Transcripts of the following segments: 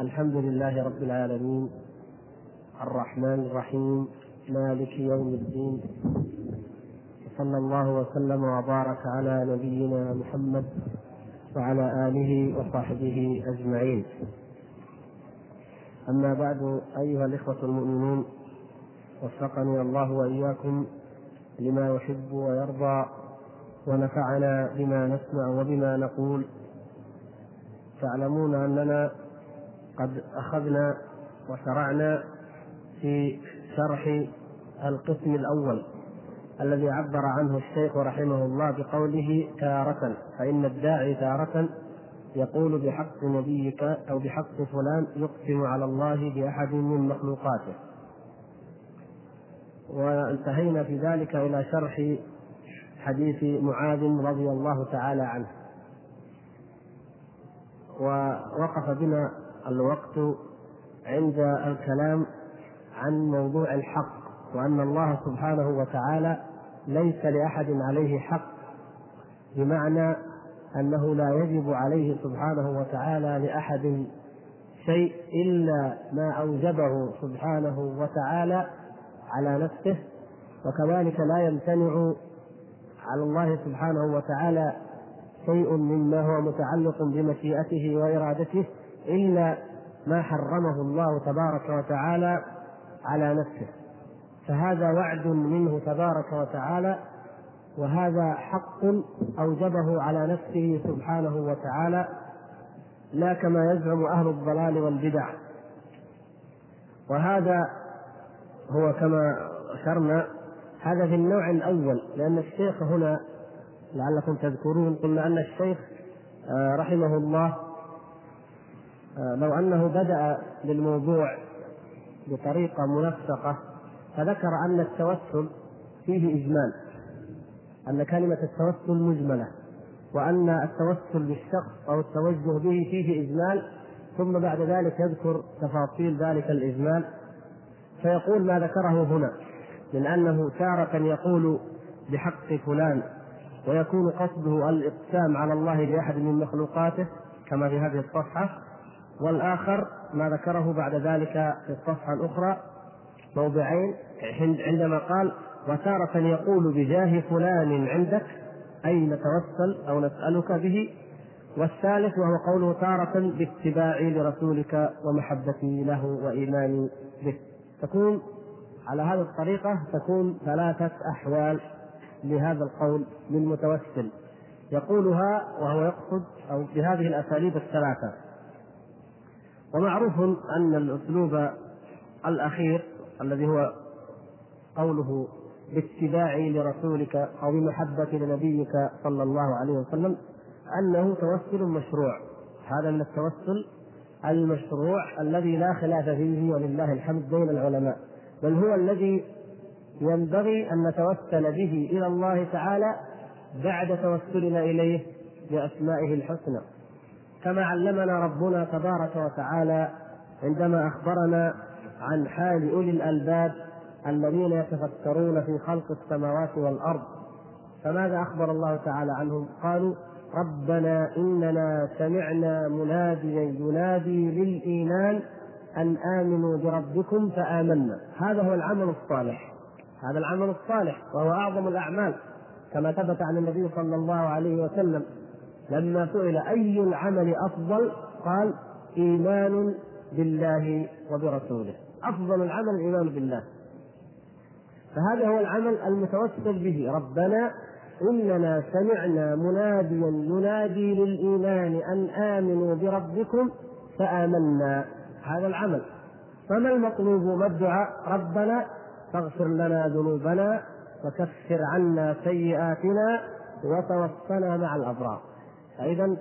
الحمد لله رب العالمين. الرحمن الرحيم. مالك يوم الدين. صلى الله وسلم وبارك على نبينا محمد وعلى آله وصحبه أجمعين. أما بعد أيها الإخوة المؤمنون وفقني الله وإياكم لما يحب ويرضى ونفعنا بما نسمع وبما نقول. تعلمون أننا قد أخذنا وشرعنا في شرح القسم الأول الذي عبر عنه الشيخ رحمه الله بقوله تارة فإن الداعي تارة يقول بحق نبيك أو بحق فلان يقسم على الله بأحد من مخلوقاته. وانتهينا في ذلك إلى شرح حديث معاذ رضي الله تعالى عنه. ووقف بنا الوقت عند الكلام عن موضوع الحق وأن الله سبحانه وتعالى ليس لأحد عليه حق بمعنى أنه لا يجب عليه سبحانه وتعالى لأحد شيء إلا ما أوجبه سبحانه وتعالى على نفسه وكذلك لا يمتنع على الله سبحانه وتعالى شيء مما هو متعلق بمشيئته وإرادته إلا ما حرمه الله تبارك وتعالى على نفسه. فهذا وعد منه تبارك وتعالى وهذا حق أوجبه على نفسه سبحانه وتعالى لا كما يزعم أهل الضلال والبدع. وهذا هو كما أشرنا هذا في النوع الأول لأن الشيخ هنا لعلكم تذكرون قلنا أن الشيخ رحمه الله لو أنه بدأ بالموضوع بطريقة منسقة فذكر أن التوسل فيه إجمال أن كلمة التوسل مجملة وأن التوسل بالشخص أو التوجه به فيه إجمال ثم بعد ذلك يذكر تفاصيل ذلك الإجمال. فيقول ما ذكره هنا من أنه تارة يقول بحق فلان ويكون قصده الإقسام على الله بأحد من مخلوقاته كما في هذه الصفحة. والآخر ما ذكره بعد ذلك في الصفحة الأخرى موضعين عندما قال وتارة يقول بجاه فلان عندك أي نتوسل أو نسألك به. والثالث وهو قوله تارة باتباعي لرسولك ومحبتي له وإيماني به. تكون على هذه الطريقة تكون ثلاثة أحوال لهذا القول للمتوسل. يقولها وهو يقصد أو بهذه الأساليب الثلاثة. ومعروف أن الأسلوب الأخير الذي هو قوله باتباعي لرسولك أو بمحبه لنبيك صلى الله عليه وسلم أنه توسل مشروع. هذا من التوسل المشروع الذي لا خلاف فيه ولله الحمد بين العلماء. بل هو الذي ينبغي أن نتوسل به إلى الله تعالى بعد توسلنا إليه بأسمائه الحسنى. كما علمنا ربنا تبارك وتعالى عندما أخبرنا عن حال أولي الألباب الذين يتفكرون في خلق السماوات والأرض فماذا أخبر الله تعالى عنهم؟ قالوا ربنا إننا سمعنا مناديا ينادي للإيمان أن آمنوا بربكم فآمنا. هذا هو العمل الصالح. هذا العمل الصالح وهو أعظم الأعمال كما ثبت عن النبي صلى الله عليه وسلم. لما سئل أي العمل أفضل قال إيمان بالله وبرسوله. أفضل العمل الايمان بالله. فهذا هو العمل المتوسل به. ربنا إننا سمعنا مناديا ينادي للإيمان أن آمنوا بربكم فآمنا. هذا العمل. فما المطلوب ما الدعاء ربنا فاغفر لنا ذنوبنا وكفر عنا سيئاتنا وتوفنا مع الأبرار. فاذا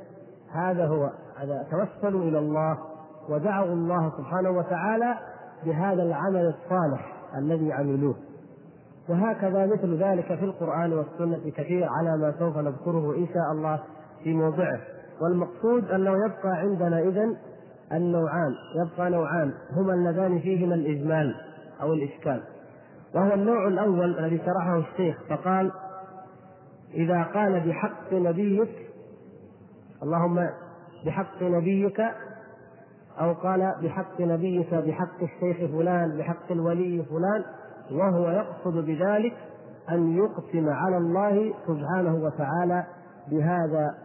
هذا هو هذا توسلوا إلى الله ودعوا الله سبحانه وتعالى بهذا العمل الصالح الذي عملوه. وهكذا مثل ذلك في القرآن والسنة كثير على ما سوف نذكره إن شاء الله في موضعه. والمقصود أنه يبقى عندنا إذن النوعان يبقى نوعان هما اللذان فيهما الإجمال أو الإشكال. وهو النوع الأول الذي شرحه الشيخ فقال إذا قال بحق نبيك اللهم بحق نبيك أو قال بحق نبيك بحق الشيخ فلان بحق الولي فلان وهو يقصد بذلك أن يقسم على الله سبحانه وتعالى بهذا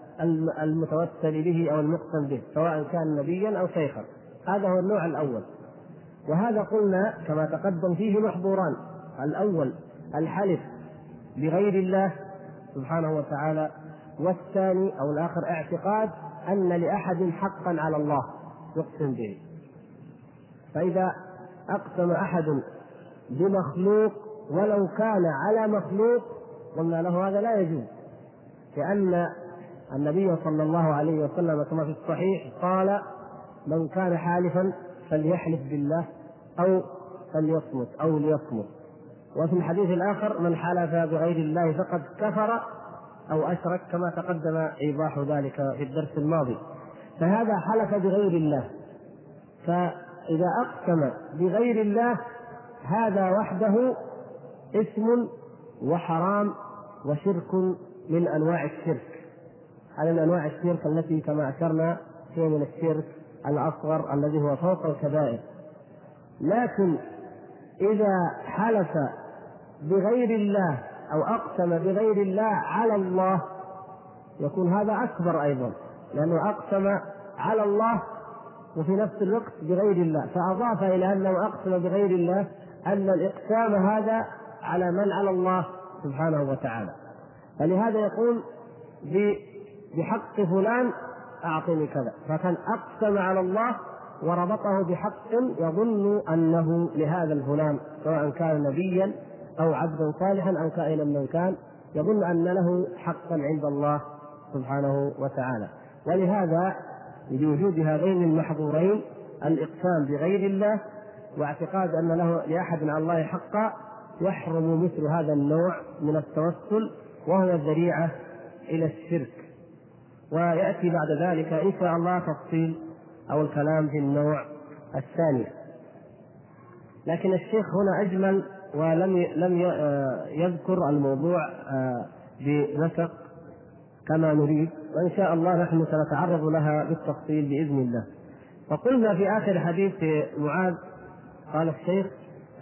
المتوسل به أو المقسم به سواء كان نبيا أو شيخا. هذا هو النوع الأول. وهذا قلنا كما تقدم فيه محظوران. الأول الحلف بغير الله سبحانه وتعالى والثاني أو الآخر اعتقاد أن لأحد حقا على الله يقسم به. فإذا أقسم أحد بمخلوق ولو كان على مخلوق قلنا له هذا لا يجوز. لأن النبي صلى الله عليه وسلم كما في الصحيح قال من كان حالفا فليحلف بالله أو فليصمت أو ليصمت. وفي الحديث الآخر من حلف بغير الله فقد كفر أو أشرك كما تقدم إيضاح ذلك في الدرس الماضي. فهذا حلف بغير الله. فإذا أقسم بغير الله هذا وحده اسم وحرام وشرك من أنواع الشرك. هذا من أنواع الشرك التي كما أشرنا هي من الشرك الأصغر الذي هو فوق الكبائر. لكن إذا حلف بغير الله أو أقسم بغير الله على الله. يكون هذا أكبر أيضا لأنه أقسم على الله وفي نفس الوقت بغير الله. فأضاف إلى أنه أقسم بغير الله أن الإقسام هذا على من؟ على الله سبحانه وتعالى. فلهذا يقول بحق فلان أعطني كذا. فكان أقسم على الله وربطه بحق يظن أنه لهذا الفلان سواء كان نبيا أو عبدا صالحا أو كائنا من كان يظن أن له حقا عند الله سبحانه وتعالى. ولهذا لوجود هذين المحظورين الإقسام بغير الله واعتقاد أن له لأحد على الله حقا يحرم مثل هذا النوع من التوسل وهو الذريعة إلى الشرك. ويأتي بعد ذلك إن شاء الله تفصيل أو الكلام في النوع الثاني. لكن الشيخ هنا أجمل ولم لم يذكر الموضوع آه، بنسق كما نريد وإن شاء الله نحن سنتعرض لها بالتفصيل بإذن الله. فقلنا في آخر حديث معاذ قال الشيخ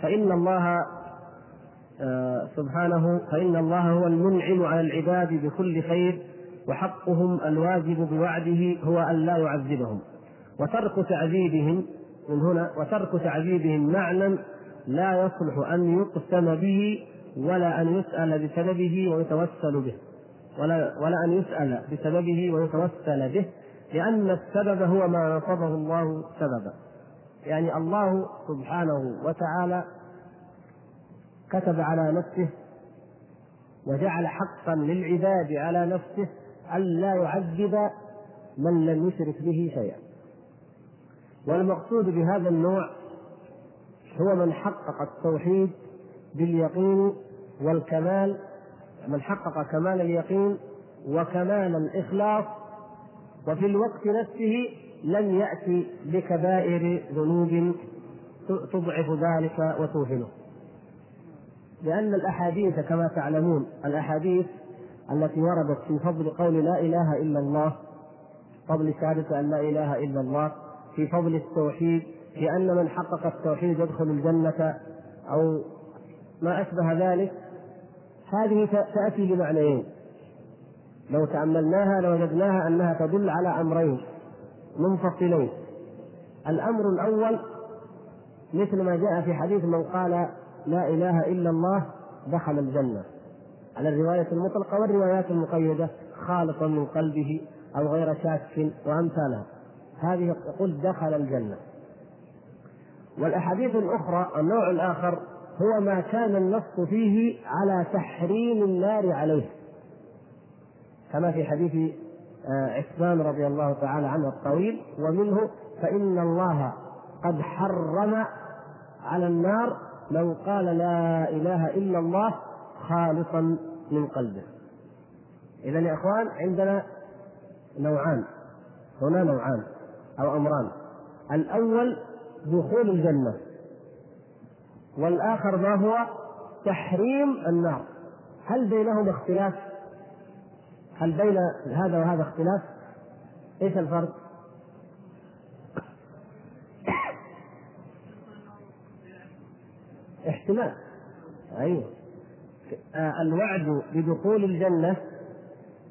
فإن الله آه، سبحانه فإن الله هو المنعم على العباد بكل خير وحقهم الواجب بوعده هو أن لا يعذبهم. وترك تعذيبهم من هنا وترك تعذيبهم معنى لا يصلح أن يقسم به ولا أن يسأل بسببه ويتوسل به. ولا ولا أن يسأل بسببه ويتوسل به لأن السبب هو ما نصبه الله سببا. يعني الله سبحانه وتعالى كتب على نفسه وجعل حقا للعباد على نفسه ألا يعذب من لم يشرك به شيئا. والمقصود بهذا النوع هو من حقق التوحيد باليقين والكمال من حقق كمال اليقين وكمال الإخلاص وفي الوقت نفسه لم يأتي بكبائر ذنوب تضعف ذلك وتوهنه. لأن الأحاديث كما تعلمون الأحاديث التي وردت في فضل قول لا إله إلا الله فضل شهادة أن لا إله إلا الله في فضل التوحيد لأن من حقق التوحيد يدخل الجنة أو ما أشبه ذلك هذه تأتي بمعنيين. لو تأملناها لوجدناها أنها تدل على أمرين منفصلين. الأمر الأول مثل ما جاء في حديث من قال لا إله إلا الله دخل الجنة. على الرواية المطلقة والروايات المقيدة خالصا من قلبه أو غير شاك وأمثالها. هذه يقول دخل الجنة. والأحاديث الأخرى النوع الآخر هو ما كان النص فيه على تحريم النار عليه. كما في حديث آه، عثمان رضي الله تعالى عنه الطويل ومنه فإن الله قد حرم على النار من قال لا إله إلا الله خالصا من قلبه. إذا يا إخوان عندنا نوعان. هنا نوعان أو أمران. الأول دخول الجنة والآخر ما هو تحريم النار هل بينهما اختلاف؟ هل بين هذا وهذا اختلاف؟ إيش الفرق؟ احتمال أيوه آه، الوعد بدخول الجنة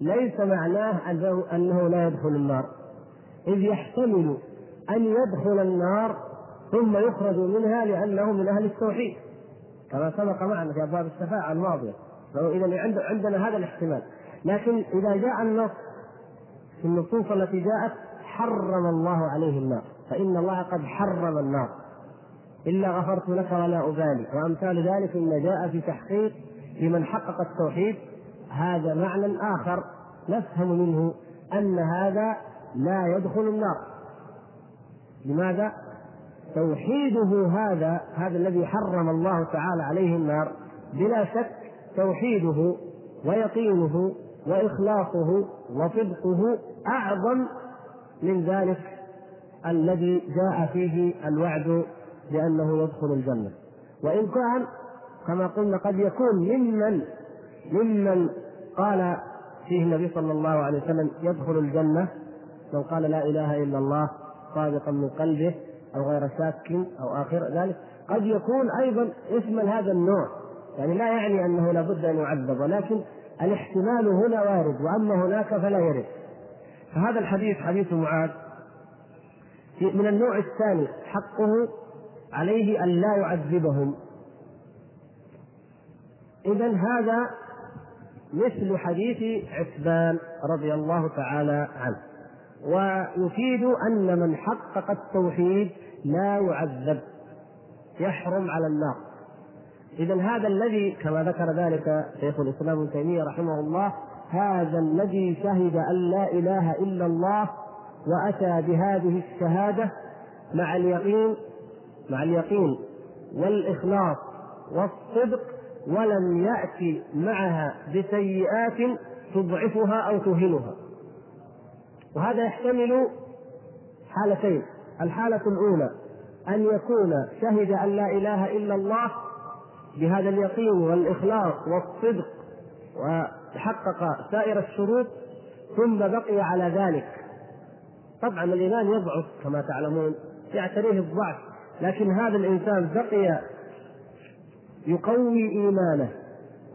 ليس معناه أنه لا يدخل النار إذ يحتمل أن يدخل النار ثم يخرج منها لأنه من أهل التوحيد. كما سبق معنا في أبواب الشفاعة الماضية. فاذا عندنا هذا الاحتمال. لكن إذا جاء النص في النصوص التي جاءت حرم الله عليه النار. فإن الله قد حرم النار. إلا غفرت لك ولا أبالي. وأمثال ذلك إن جاء في تحقيق لمن حقق التوحيد هذا معنى آخر نفهم منه أن هذا لا يدخل النار. لماذا؟ توحيده هذا هذا الذي حرم الله تعالى عليه النار بلا شك توحيده ويقينه وإخلاصه وصدقه أعظم من ذلك الذي جاء فيه الوعد بأنه يدخل الجنة. وإن كان كما قلنا قد يكون ممن ممن قال فيه النبي صلى الله عليه وسلم يدخل الجنة من قال لا إله إلا الله صادقا من قلبه أو غير شاك أو آخر ذلك قد يكون أيضا يشمل هذا النوع. يعني لا يعني أنه لابد أن يعذب ولكن الاحتمال هنا وارد وأما هناك فلا يرد. فهذا الحديث حديث معاذ. من النوع الثاني حقه عليه أن لا يعذبهم. اذا هذا مثل حديث عثمان رضي الله تعالى عنه. ويفيد أن من حقق التوحيد لا يعذب يحرم على النار اذا هذا الذي كما ذكر ذلك شيخ الإسلام ابن تيمية رحمه الله هذا الذي شهد أن لا إله إلا الله وأتى بهذه الشهادة مع اليقين مع اليقين والإخلاص والصدق ولم يأتي معها بسيئات تضعفها أو تهنها وهذا يحتمل حالتين. الحالة الأولى أن يكون شهد أن لا إله إلا الله بهذا اليقين والإخلاص والصدق وحقق سائر الشروط ثم بقي على ذلك. طبعا الإيمان يضعف كما تعلمون يعتريه الضعف لكن هذا الإنسان بقي يقوي إيمانه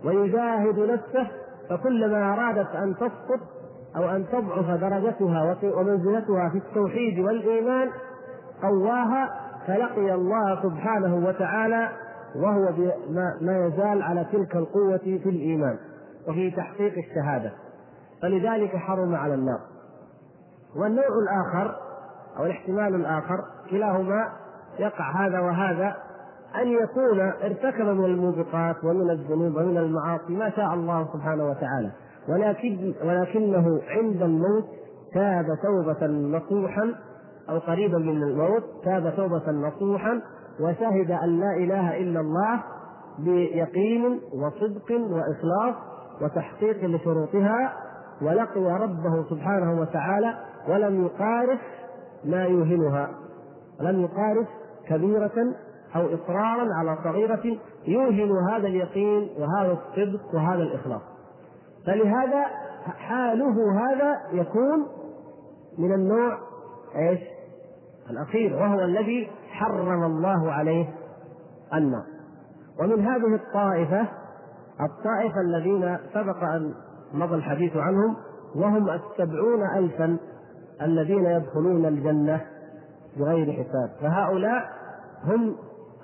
ويجاهد نفسه فكلما أرادت أن تسقط أو أن تضعف درجتها ومنزلتها في التوحيد والإيمان قواها فلقي الله سبحانه وتعالى وهو ما يزال على تلك القوة في الإيمان وفي تحقيق الشهادة. فلذلك حرم على النار. والنوع الآخر أو الاحتمال الآخر كلاهما يقع هذا وهذا أن يكون ارتكب من الموبقات ومن الذنوب ومن المعاصي ما شاء الله سبحانه وتعالى. ولكن ولكنه عند الموت تاب توبة نصوحا أو قريبا من الموت تاب توبة نصوحا وشهد أن لا إله إلا الله بيقين وصدق وإخلاص وتحقيق لشروطها ولقي ربه سبحانه وتعالى ولم يقارف ما يوهنها لم يقارف كبيرة أو إصرارا على صغيرة يوهن هذا اليقين وهذا الصدق وهذا الإخلاص. فلهذا حاله هذا يكون من النوع إيش؟ الأخير وهو الذي حرم الله عليه النار. ومن هذه الطائفة الطائفة الذين سبق أن مضى الحديث عنهم وهم السبعون الفا الذين يدخلون الجنة بغير حساب. فهؤلاء هم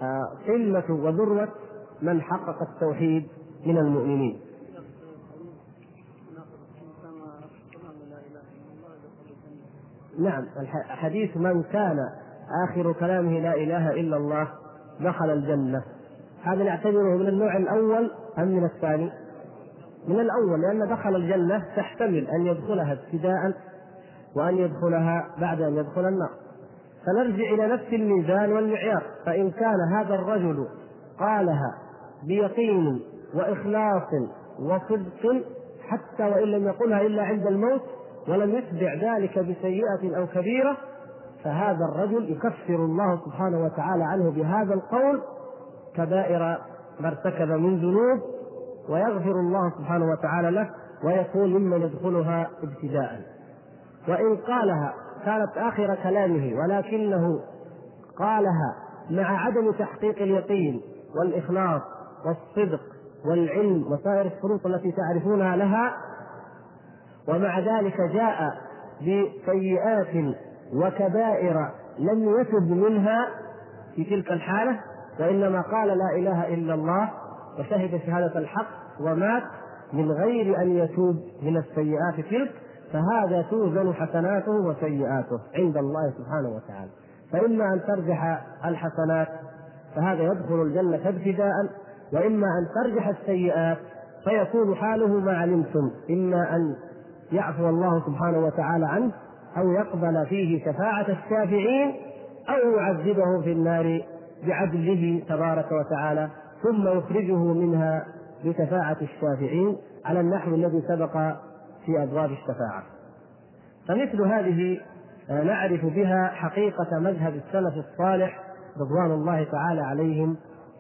آه، قمه وذروة من حقق التوحيد من المؤمنين. نعم حديث من كان آخر كلامه لا إله إلا الله دخل الجنة. هذا نعتبره من النوع الأول أم من الثاني؟ من الأول لأن دخل الجنة تحتمل أن يدخلها ابتداء وأن يدخلها بعد أن يدخل النار. فنرجع إلى نفس الميزان والمعيار. فإن كان هذا الرجل قالها بيقين وإخلاص وصدق حتى وإن لم يقلها إلا عند الموت ولم يتبع ذلك بسيئة أو كبيرة فهذا الرجل يكفر الله سبحانه وتعالى عنه بهذا القول كبائر ما ارتكب من ذنوب ويغفر الله سبحانه وتعالى له ويكون ممن يدخلها ابتداء. وإن قالها كانت آخر كلامه ولكنه قالها مع عدم تحقيق اليقين والإخلاص والصدق والعلم وسائر الشروط التي تعرفونها لها ومع ذلك جاء بسيئات وكبائر لم يتب منها في تلك الحالة وإنما قال لا إله إلا الله وشهد شهادة الحق ومات من غير أن يتوب من السيئات تلك فهذا توزن حسناته وسيئاته عند الله سبحانه وتعالى. فإما أن ترجح الحسنات فهذا يدخل الجنة ابتداء وإما أن ترجح السيئات فيكون حاله ما علمتم إما أن يعفو الله سبحانه وتعالى عنه أو يقبل فيه شفاعة الشافعين أو يعذبه في النار بعدله تبارك وتعالى ثم يخرجه منها بشفاعة الشافعين على النحو الذي سبق في أبواب الشفاعة. فمثل هذه آه، نعرف بها حقيقة مذهب السلف الصالح رضوان الله تعالى عليهم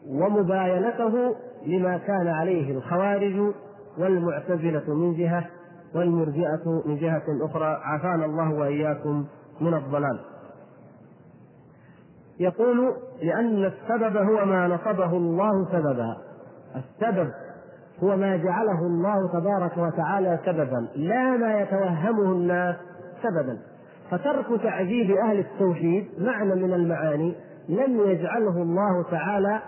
ومباينته لما كان عليه الخوارج والمعتزلة من جهة. والمرجئة من جهة أخرى عافانا الله وإياكم من الضلال. يقول لأن السبب هو ما نصبه الله سببا. السبب هو ما جعله الله تبارك وتعالى سببا لا ما يتوهمه الناس سببا. فترك تعجيب أهل التوحيد معنى من المعاني لم يجعله الله تعالى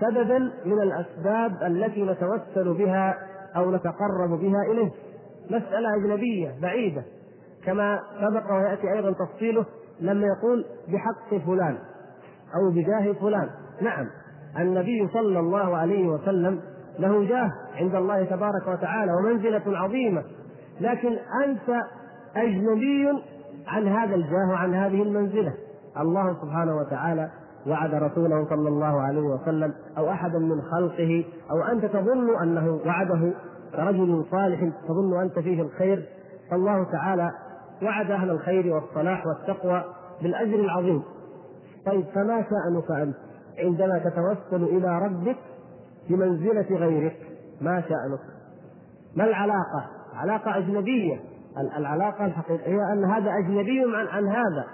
سببا من الأسباب التي نتوسل بها أو نتقرب بها إليه. مسألة أجنبية بعيدة. كما سبق ويأتي أيضا تفصيله لما يقول بحق فلان أو بجاه فلان. نعم النبي صلى الله عليه وسلم له جاه عند الله تبارك وتعالى ومنزلة عظيمة. لكن أنت أجنبي عن هذا الجاه وعن هذه المنزلة. الله سبحانه وتعالى وعد رسوله صلى الله عليه وسلم أو أحدا من خلقه أو أنت تظن أنه وعده كرجل صالح تظن أنت فيه الخير فالله تعالى وعد أهل الخير والصلاح والتقوى بالأجر العظيم. طيب فما شأنك أنت عندما تتوسل إلى ربك بمنزلة غيرك؟ ما شأنك؟ ما العلاقة؟ علاقة أجنبية. العلاقة الحقيقية أن هذا أجنبي عن, عن هذا.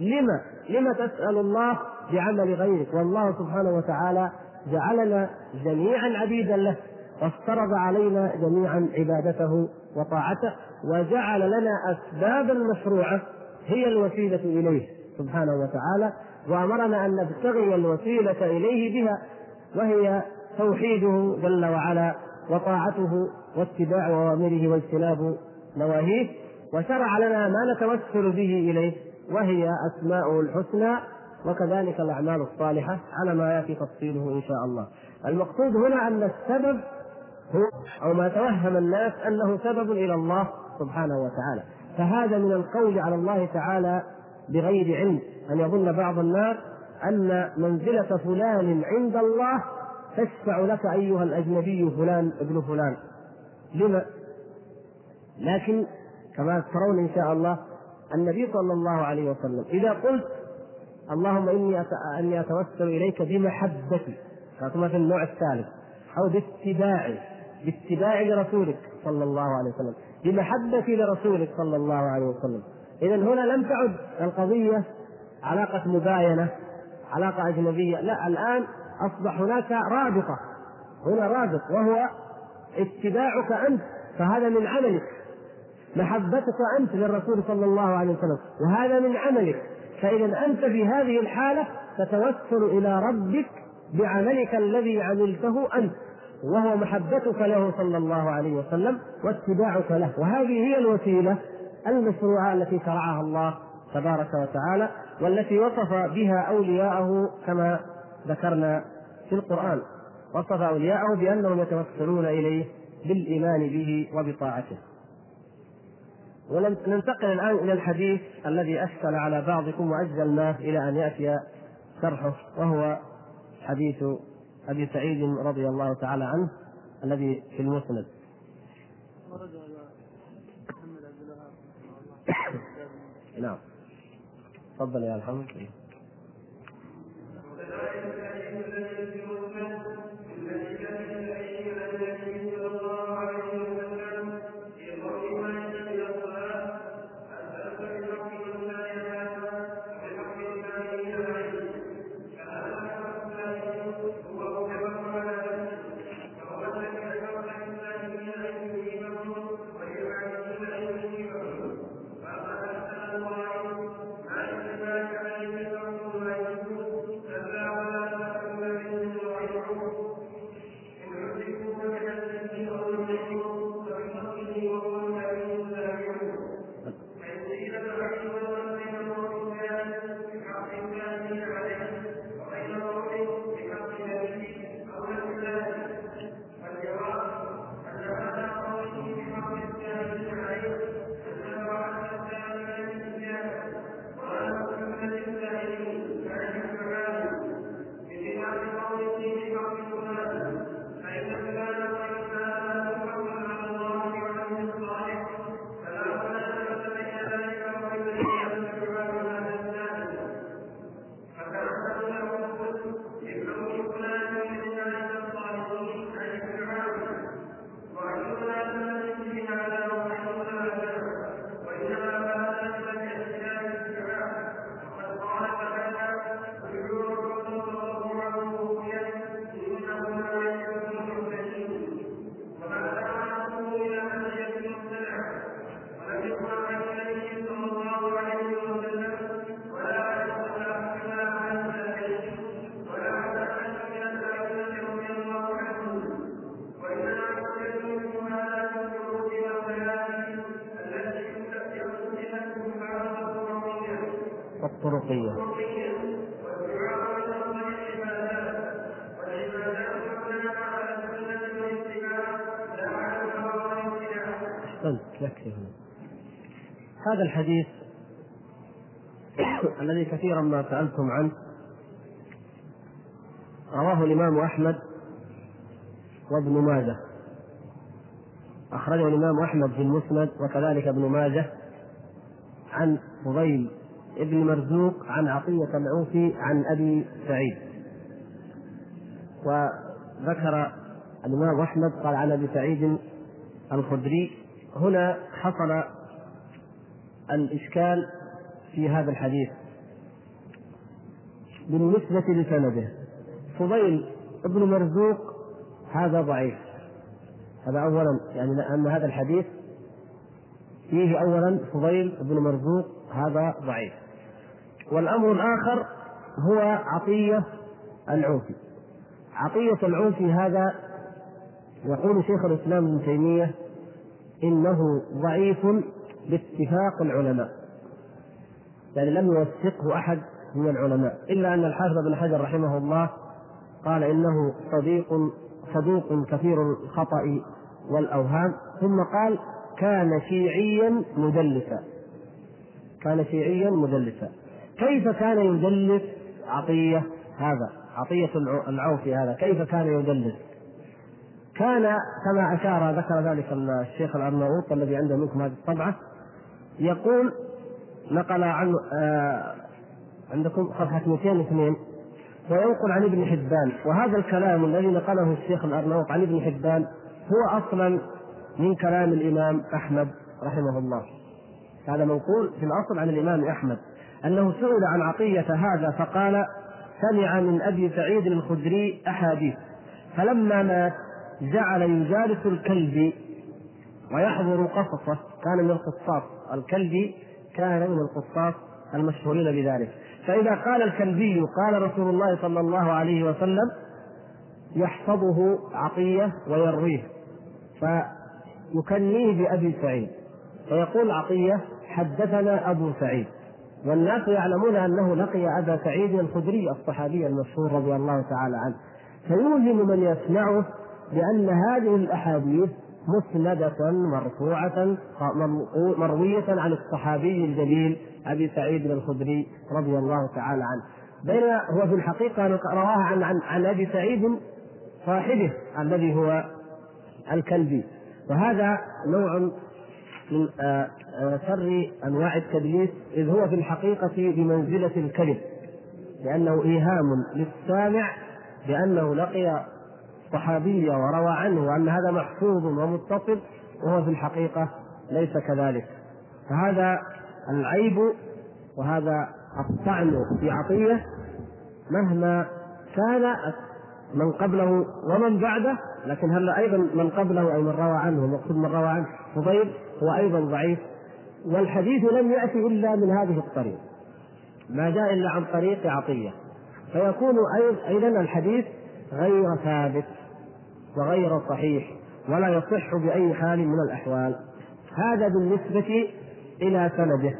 لما؟ لما تسأل الله بعمل غيرك؟ والله سبحانه وتعالى جعلنا جميعا عبيدا له. وافترض علينا جميعا عبادته وطاعته وجعل لنا أسبابا مشروعة هي الوسيلة إليه سبحانه وتعالى وأمرنا أن نبتغي الوسيلة إليه بها وهي توحيده جل وعلا وطاعته واتباع أوامره واجتناب نواهيه وشرع لنا ما نتوسل به إليه وهي اسماؤه الحسنى وكذلك الأعمال الصالحة على ما يأتي تفصيله إن شاء الله. المقصود هنا أن السبب هو أو ما توهم الناس أنه سبب إلى الله سبحانه وتعالى، فهذا من القول على الله تعالى بغير علم، أن يظن بعض الناس أن منزلة فلان عند الله تشفع لك أيها الأجنبي فلان ابن فلان. لما؟ لكن كما ترون إن شاء الله النبي صلى الله عليه وسلم إذا قلت اللهم إني أني أتوسل إليك بمحبتي كما في النوع الثالث أو باتباعي باتباعي لرسولك صلى الله عليه وسلم بمحبتي لرسولك صلى الله عليه وسلم. إذا هنا لم تعد القضية علاقة مباينة علاقة أجنبية لا الآن أصبح هناك رابطة هنا رابط وهو اتباعك أنت فهذا من عملك. محبتك أنت للرسول صلى الله عليه وسلم وهذا من عملك. فاذا أنت في هذه الحالة تتوسل إلى ربك بعملك الذي عملته أنت. وهو محبتك له صلى الله عليه وسلم واتباعك له. وهذه هي الوسيلة المشروعة التي شرعها الله تبارك وتعالى والتي وصف بها أولياءه كما ذكرنا في القرآن. وصف أولياءه بأنهم يتوسلون إليه بالإيمان به وبطاعته. وننتقل الآن إلى الحديث الذي أشكل على بعضكم وأجلناه إلى أن يأتي شرحه وهو حديث أبي سعيد رضي الله تعالى عنه الذي في المسند. نعم. تفضل يا الحمد هذا الحديث الذي كثيرا ما سألتم عنه رواه الإمام أحمد وابن ماجه. أخرجه الإمام أحمد في المسند وكذلك ابن ماجه عن فضيل ابن مرزوق عن عطية العوفي عن أبي سعيد. وذكر الإمام أحمد قال عن أبي سعيد الخدري هنا حصل الإشكال في هذا الحديث. بالنسبة لسنده فضيل ابن مرزوق هذا ضعيف. هذا أولا يعني أن هذا الحديث فيه أولا فضيل بن مرزوق هذا ضعيف. والأمر الآخر هو عطية العوفي عطية العوفي هذا يقول شيخ الإسلام ابن تيمية إنه ضعيف باتفاق العلماء. يعني لم يوثقه أحد من العلماء. إلا أن الحافظ بن حجر رحمه الله قال إنه صديق صدوق كثير الخطأ والأوهام. ثم قال كان شيعيا مدلسا. كان شيعيا مدلسا. كيف كان يدلس؟ عطية هذا عطية العوفي هذا. كيف كان يدلس؟ كان كما أشار ذكر ذلك الشيخ الأرناؤوط الذي عنده منكم هذه الطبعة يقول نقل عنه آه عندكم صفحة 202 وينقل عن ابن حبان. وهذا الكلام الذي نقله الشيخ الأرناؤوط عن ابن حبان هو أصلا من كلام الإمام أحمد رحمه الله. هذا منقول في الأصل عن الإمام أحمد. أنه سئل عن عطية هذا فقال سمع من أبي سعيد الخدري أحاديث. فلما مات جعل يجالس الكلب ويحضر قصصه. كان من القصاص. الكلبي كان من القصاص المشهورين بذلك. فإذا قال الكلبي قال رسول الله صلى الله عليه وسلم يحفظه عطية ويرويه. فيكنيه بأبي سعيد. فيقول عطية حدثنا أبو سعيد. والناس يعلمون أنه لقي أبا سعيد الخدري الصحابي المشهور رضي الله تعالى عنه. فيوهم من يسمعه بأن هذه الأحاديث مسندة مرفوعة مروية عن الصحابي الجليل أبي سعيد الخدري رضي الله تعالى عنه. بينما هو في الحقيقة رواها عن عن, عن أبي سعيد صاحبه الذي هو الكلبي. وهذا نوع من آه، آه، شر أنواع التدليس إذ هو في الحقيقة بمنزلة الكذب لأنه إيهام للسامع بأنه لقي صحابية وروى عنه وأن هذا محفوظ ومتصل وهو في الحقيقة ليس كذلك. فهذا العيب وهذا الطعن في عطية مهما كان من قبله ومن بعده لكن هل أيضا من قبله أو من روى عنه المقصود من روى عنه فضيل هو أيضا ضعيف. والحديث لم يأتي إلا من هذه الطريق. ما جاء إلا عن طريق عطية. فيكون أيضا الحديث غير ثابت. وغير صحيح ولا يصح بأي حال من الأحوال. هذا بالنسبة إلى سنده.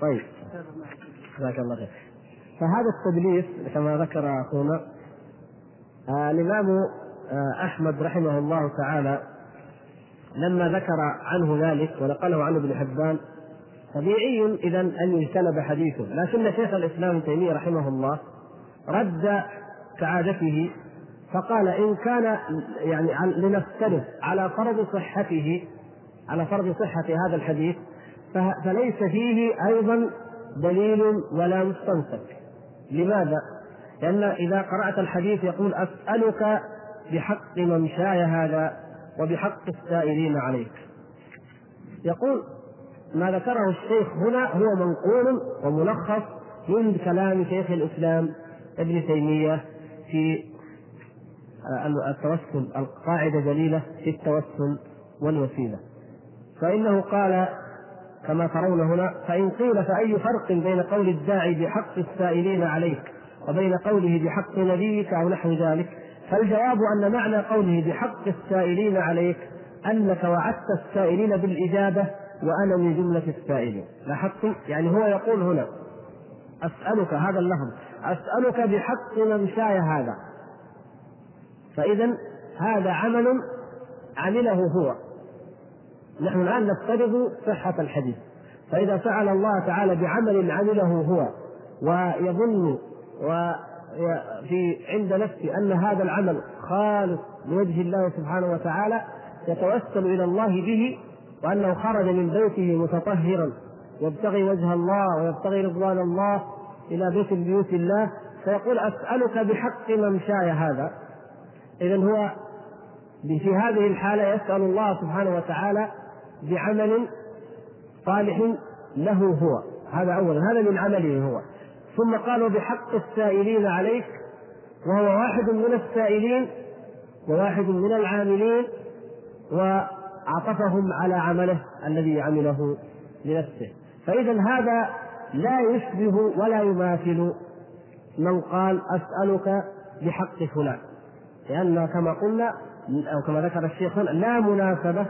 طيب. جزاك الله خير. فهذا التدليس كما ذكر أخونا آه الإمام آه أحمد رحمه الله تعالى لما ذكر عنه ذلك ونقله عنه ابن حبان طبيعي إذا أن يجتنب حديثه. لكن شيخ الإسلام ابن تيمية رحمه الله رد كعادته فقال إن كان يعني لنفترض على فرض صحته على فرض صحة هذا الحديث فليس فيه أيضا دليل ولا مستنسك لماذا؟ لأن إذا قرأت الحديث يقول أسألك بحق ممشاي هذا وبحق السائلين عليك يقول ما ذكره الشيخ هنا هو منقول وملخص من كلام شيخ الإسلام ابن تيمية في التوسل القاعدة جليلة في التوسل والوسيلة. فإنه قال كما ترون هنا فإن قيل فأي فرق بين قول الداعي بحق السائلين عليك وبين قوله بحق نبيك أو نحو ذلك فالجواب أن معنى قوله بحق السائلين عليك أنك وعدت السائلين بالإجابة وأنا من جملة السائلين. لاحظتم؟ يعني هو يقول هنا أسألك هذا اللفظ أسألك بحق ممشاي هذا. فإذا هذا عمل عمله هو. نحن الآن نفترض صحة الحديث. فإذا سأل الله تعالى بعمل عمله هو ويظن وفي عند نفسه أن هذا العمل خالص لوجه الله سبحانه وتعالى يتوسل إلى الله به وأنه خرج من بيته متطهرا يبتغي وجه الله ويبتغي رضوان الله إلى بيت بيوت الله فيقول أسألك بحق ممشاي هذا. إذا هو في هذه الحالة يسأل الله سبحانه وتعالى بعمل صالح له هو. هذا أولا هذا من عمله هو. ثم قالوا بحق السائلين عليك وهو واحد من السائلين وواحد من العاملين وعطفهم على عمله الذي عمله لنفسه. فإذا هذا لا يشبه ولا يماثل من قال أسألك بحق فلان. لأن كما قلنا أو كما ذكر الشيخ لا مناسبة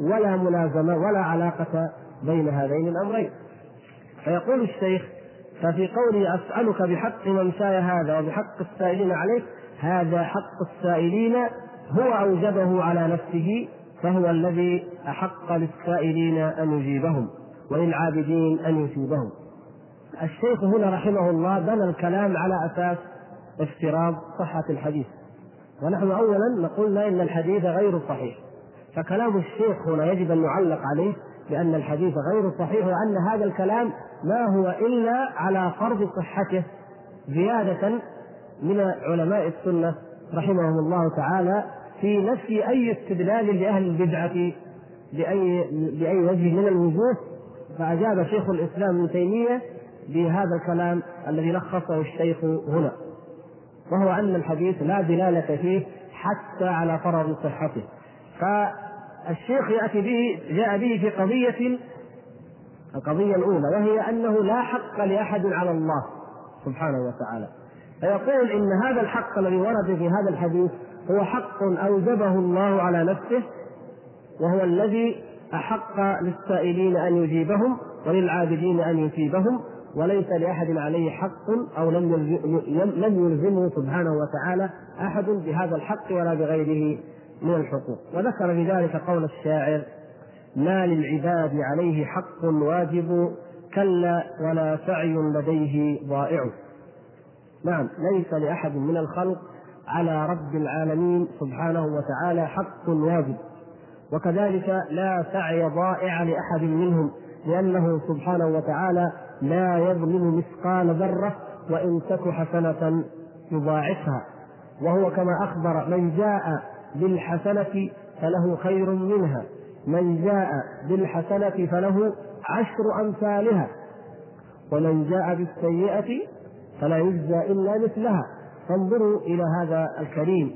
ولا ملازمة ولا علاقة بين هذين الأمرين. فيقول الشيخ ففي قوله أسألك بحق ممشاي هذا وبحق السائلين عليك هذا حق السائلين هو أوجبه على نفسه فهو الذي أحق للسائلين أن يجيبهم وللعابدين أن يثيبهم. الشيخ هنا رحمه الله بنى الكلام على أساس افتراض صحة الحديث. ونحن أولا نقول إن الحديث غير صحيح. فكلام الشيخ هنا يجب أن نعلق عليه بأن الحديث غير صحيح وأن هذا الكلام ما هو إلا على فرض صحته زيادة من علماء السنة رحمهم الله تعالى في نفي أي استدلال لأهل البدعة بأي بأي وجه من الوجوه. فأجاب شيخ الإسلام ابن تيمية بهذا الكلام الذي لخصه الشيخ هنا وهو أن الحديث لا دلالة فيه حتى على فرض صحته. فالشيخ يأتي به جاء به في قضية القضية الأولى وهي أنه لا حق لأحد على الله سبحانه وتعالى. فيقول إن هذا الحق الذي ورد في هذا الحديث هو حق أوجبه الله على نفسه وهو الذي أحق للسائلين أن يجيبهم وللعابدين أن يثيبهم. وليس لأحد عليه حق أو لم لم يلزمه سبحانه وتعالى أحد بهذا الحق ولا بغيره من الحقوق. وذكر بذلك قول الشاعر ما للعباد عليه حق واجب كلا ولا سعي لديه ضائع. نعم ليس لأحد من الخلق على رب العالمين سبحانه وتعالى حق واجب. وكذلك لا سعي ضائع لأحد منهم لأنه سبحانه وتعالى لا يظلم مثقال ذرة وإن تك حسنة يضاعفها. وهو كما أخبر من جاء بالحسنة فله خير منها. من جاء بالحسنة فله عشر أمثالها. ومن جاء بالسيئة فلا يجزى إلا مثلها. فانظروا إلى هذا الكريم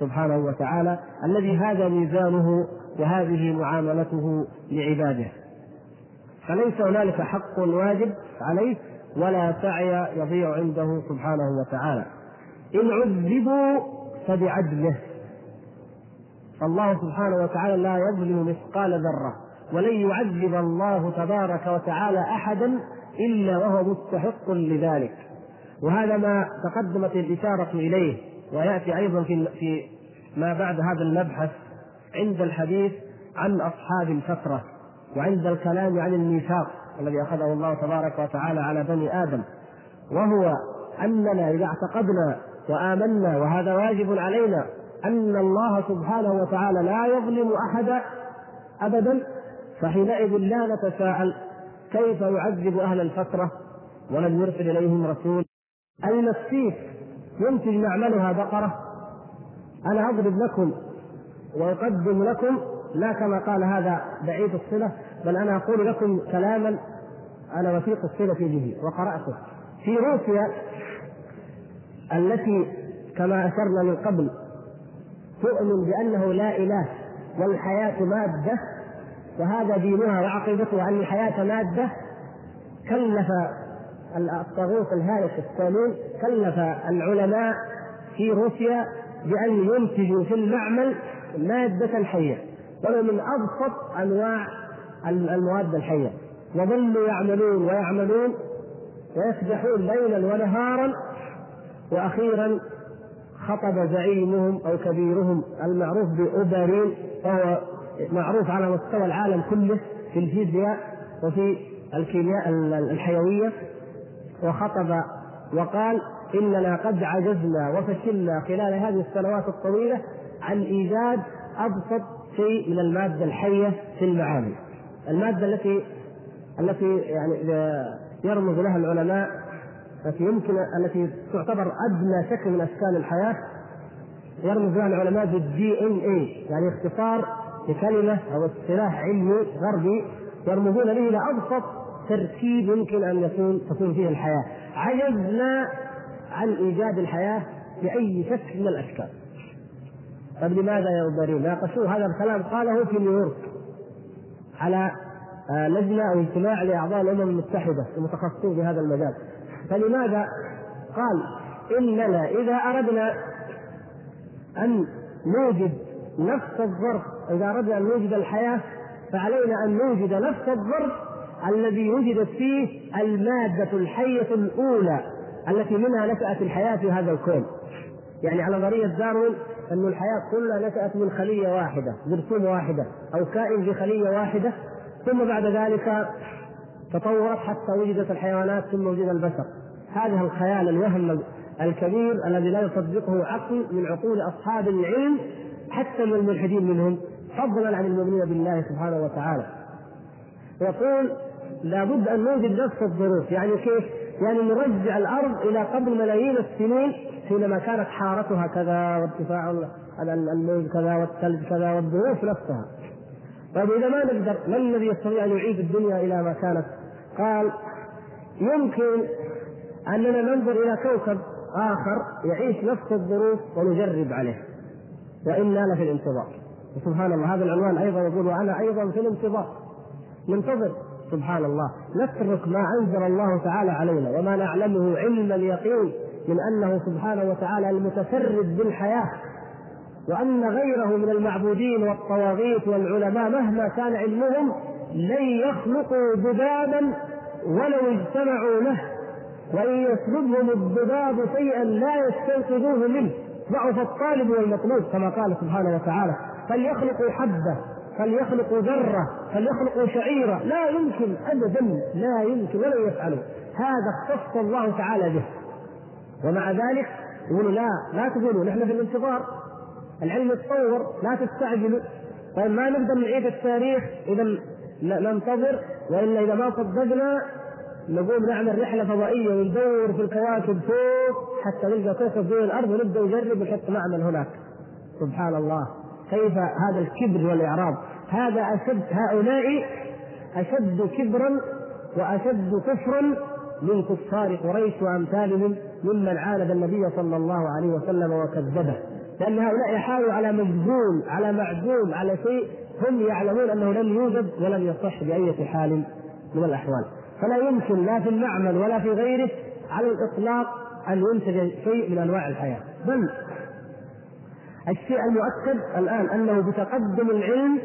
سبحانه وتعالى الذي هذا ميزانه وهذه معاملته لعباده. فليس هنالك حق واجب عليه ولا سعي يضيع عنده سبحانه وتعالى. إن عذبوا فبعدله. فالله سبحانه وتعالى لا يظلم مثقال ذرة ولن يعذب الله تبارك وتعالى أحدا إلا وهو مستحق لذلك. وهذا ما تقدمت الإشارة إليه ويأتي أيضا في في ما بعد هذا المبحث عند الحديث عن أصحاب الفترة وعند الكلام عن الميثاق الذي أخذه الله تبارك وتعالى على بني آدم وهو أننا إذا اعتقدنا وآمنا وهذا واجب علينا أن الله سبحانه وتعالى لا يظلم أحدا أبدا فحينئذ لا نتساءل كيف يعذب أهل الفترة ولم يرسل إليهم رسول. السيف ينتج معملها بقرة. أنا أضرب لكم وأقدم لكم لا كما قال هذا بعيد الصلة بل أنا أقول لكم كلاما أنا وثيق الصلة به وقرأته. في روسيا التي كما أشرنا من قبل تؤمن بأنه لا إله والحياة مادة وهذا دينها وعقيدتها أن الحياة مادة. كلف الطاغوت الهالك الصالون كلف العلماء في روسيا بأن ينتجوا في المعمل مادة حية. وهو من أبسط أنواع المواد الحية. وظلوا يعملون ويعملون ويسبحون ليلا ونهارا وأخيرا خطب زعيمهم أو كبيرهم المعروف بأوبرين وهو معروف على مستوى العالم كله في الفيزياء وفي الكيمياء الحيوية. وخطب وقال إننا قد عجزنا وفشلنا خلال هذه السنوات الطويلة عن إيجاد أبسط شيء من المادة الحية في المعامل. المادة التي التي يعني يرمز لها العلماء التي يمكن التي تعتبر أدنى شكل من أشكال الحياة يرمز لها العلماء بالدي ان اي يعني اختصار لكلمه أو اصطلاح علمي غربي يرمزون به إلى أبسط تركيب يمكن أن يكون تكون فيه الحياة عجزنا عن إيجاد الحياة بأي شكل من الأشكال طيب لماذا أبرين ناقشوه هذا الكلام قاله في نيويورك على آه، لجنة أو اجتماع لأعضاء الأمم المتحدة المتخصصين في هذا المجال. فلماذا؟ قال إننا إذا أردنا أن نوجد نفس الظرف إذا أردنا أن نوجد الحياة فعلينا أن نوجد نفس الظرف الذي وجدت فيه المادة الحية الأولى التي منها نشأت الحياة في هذا الكون. يعني على نظرية داروين أن الحياة كلها نشأت من خلية واحدة جرثومة واحدة أو كائن في خلية واحدة ثم بعد ذلك تطورت حتى وجدت الحيوانات ثم وجد البشر. هذا الخيال الوهم الكبير الذي لا يصدقه عقل من عقول أصحاب العلم حتى من الملحدين منهم فضلا عن المؤمنين بالله سبحانه وتعالى. يقول لابد أن نوجد نفس الظروف. يعني كيف؟ يعني نرجع الأرض إلى قبل ملايين السنين حينما كانت حارتها كذا وارتفاع الموج كذا والثلج كذا والظروف نفسها. طيب إذا ما نقدر من الذي يستطيع أن يعيد الدنيا إلى ما كانت؟ قال يمكن أننا ننظر إلى كوكب آخر يعيش نفس الظروف ونجرب عليه. وإنا لفي الانتظار. وسبحان الله هذا العنوان أيضا يقول وأنا أيضا في الانتظار. ننتظر. سبحان الله. نترك ما أنزل الله تعالى علينا وما نعلمه علم اليقين من أنه سبحانه وتعالى المتفرد بالحياة وأن غيره من المعبودين والطواغيت والعلماء مهما كان علمهم لن يخلقوا ذبابا ولو اجتمعوا له وإن يسلبهم الذباب شيئا لا يستنقذوه منه. ضعف الطالب والمطلوب كما قال سبحانه وتعالى فليخلقوا حبة فليخلقوا ذرة فليخلقوا شعيرة. لا يمكن ابدا لا يمكن ولن يفعلوا هذا اختص الله تعالى به. ومع ذلك يقولوا لا لا تقولوا نحن في الانتظار. العلم يتطور لا تستعجلوا. طيب ما نقدر نعيد التاريخ إذا ننتظر وإلا إذا ما صدقنا نقوم نعمل رحلة فضائية وندور في الكواكب فوق حتى نلقى كوكب دون الأرض ونبدأ نجرب ونحط معمل هناك. سبحان الله. كيف هذا الكبر والإعراض؟ هذا أشد هؤلاء أشد كبرا وأشد كفرا من كفار قريش وأمثالهم ممن عاند النبي صلى الله عليه وسلم وكذبه. لأن هؤلاء يحاولوا على مجهول على معدوم على شيء هم يعلمون أنه لم يوجد ولم يصح بأي حال من الأحوال. فلا يمكن لا في المعمل ولا في غيره على الإطلاق أن ينتج شيء من أنواع الحياة. بل الشيء المؤكد الآن أنه بتقدم العلم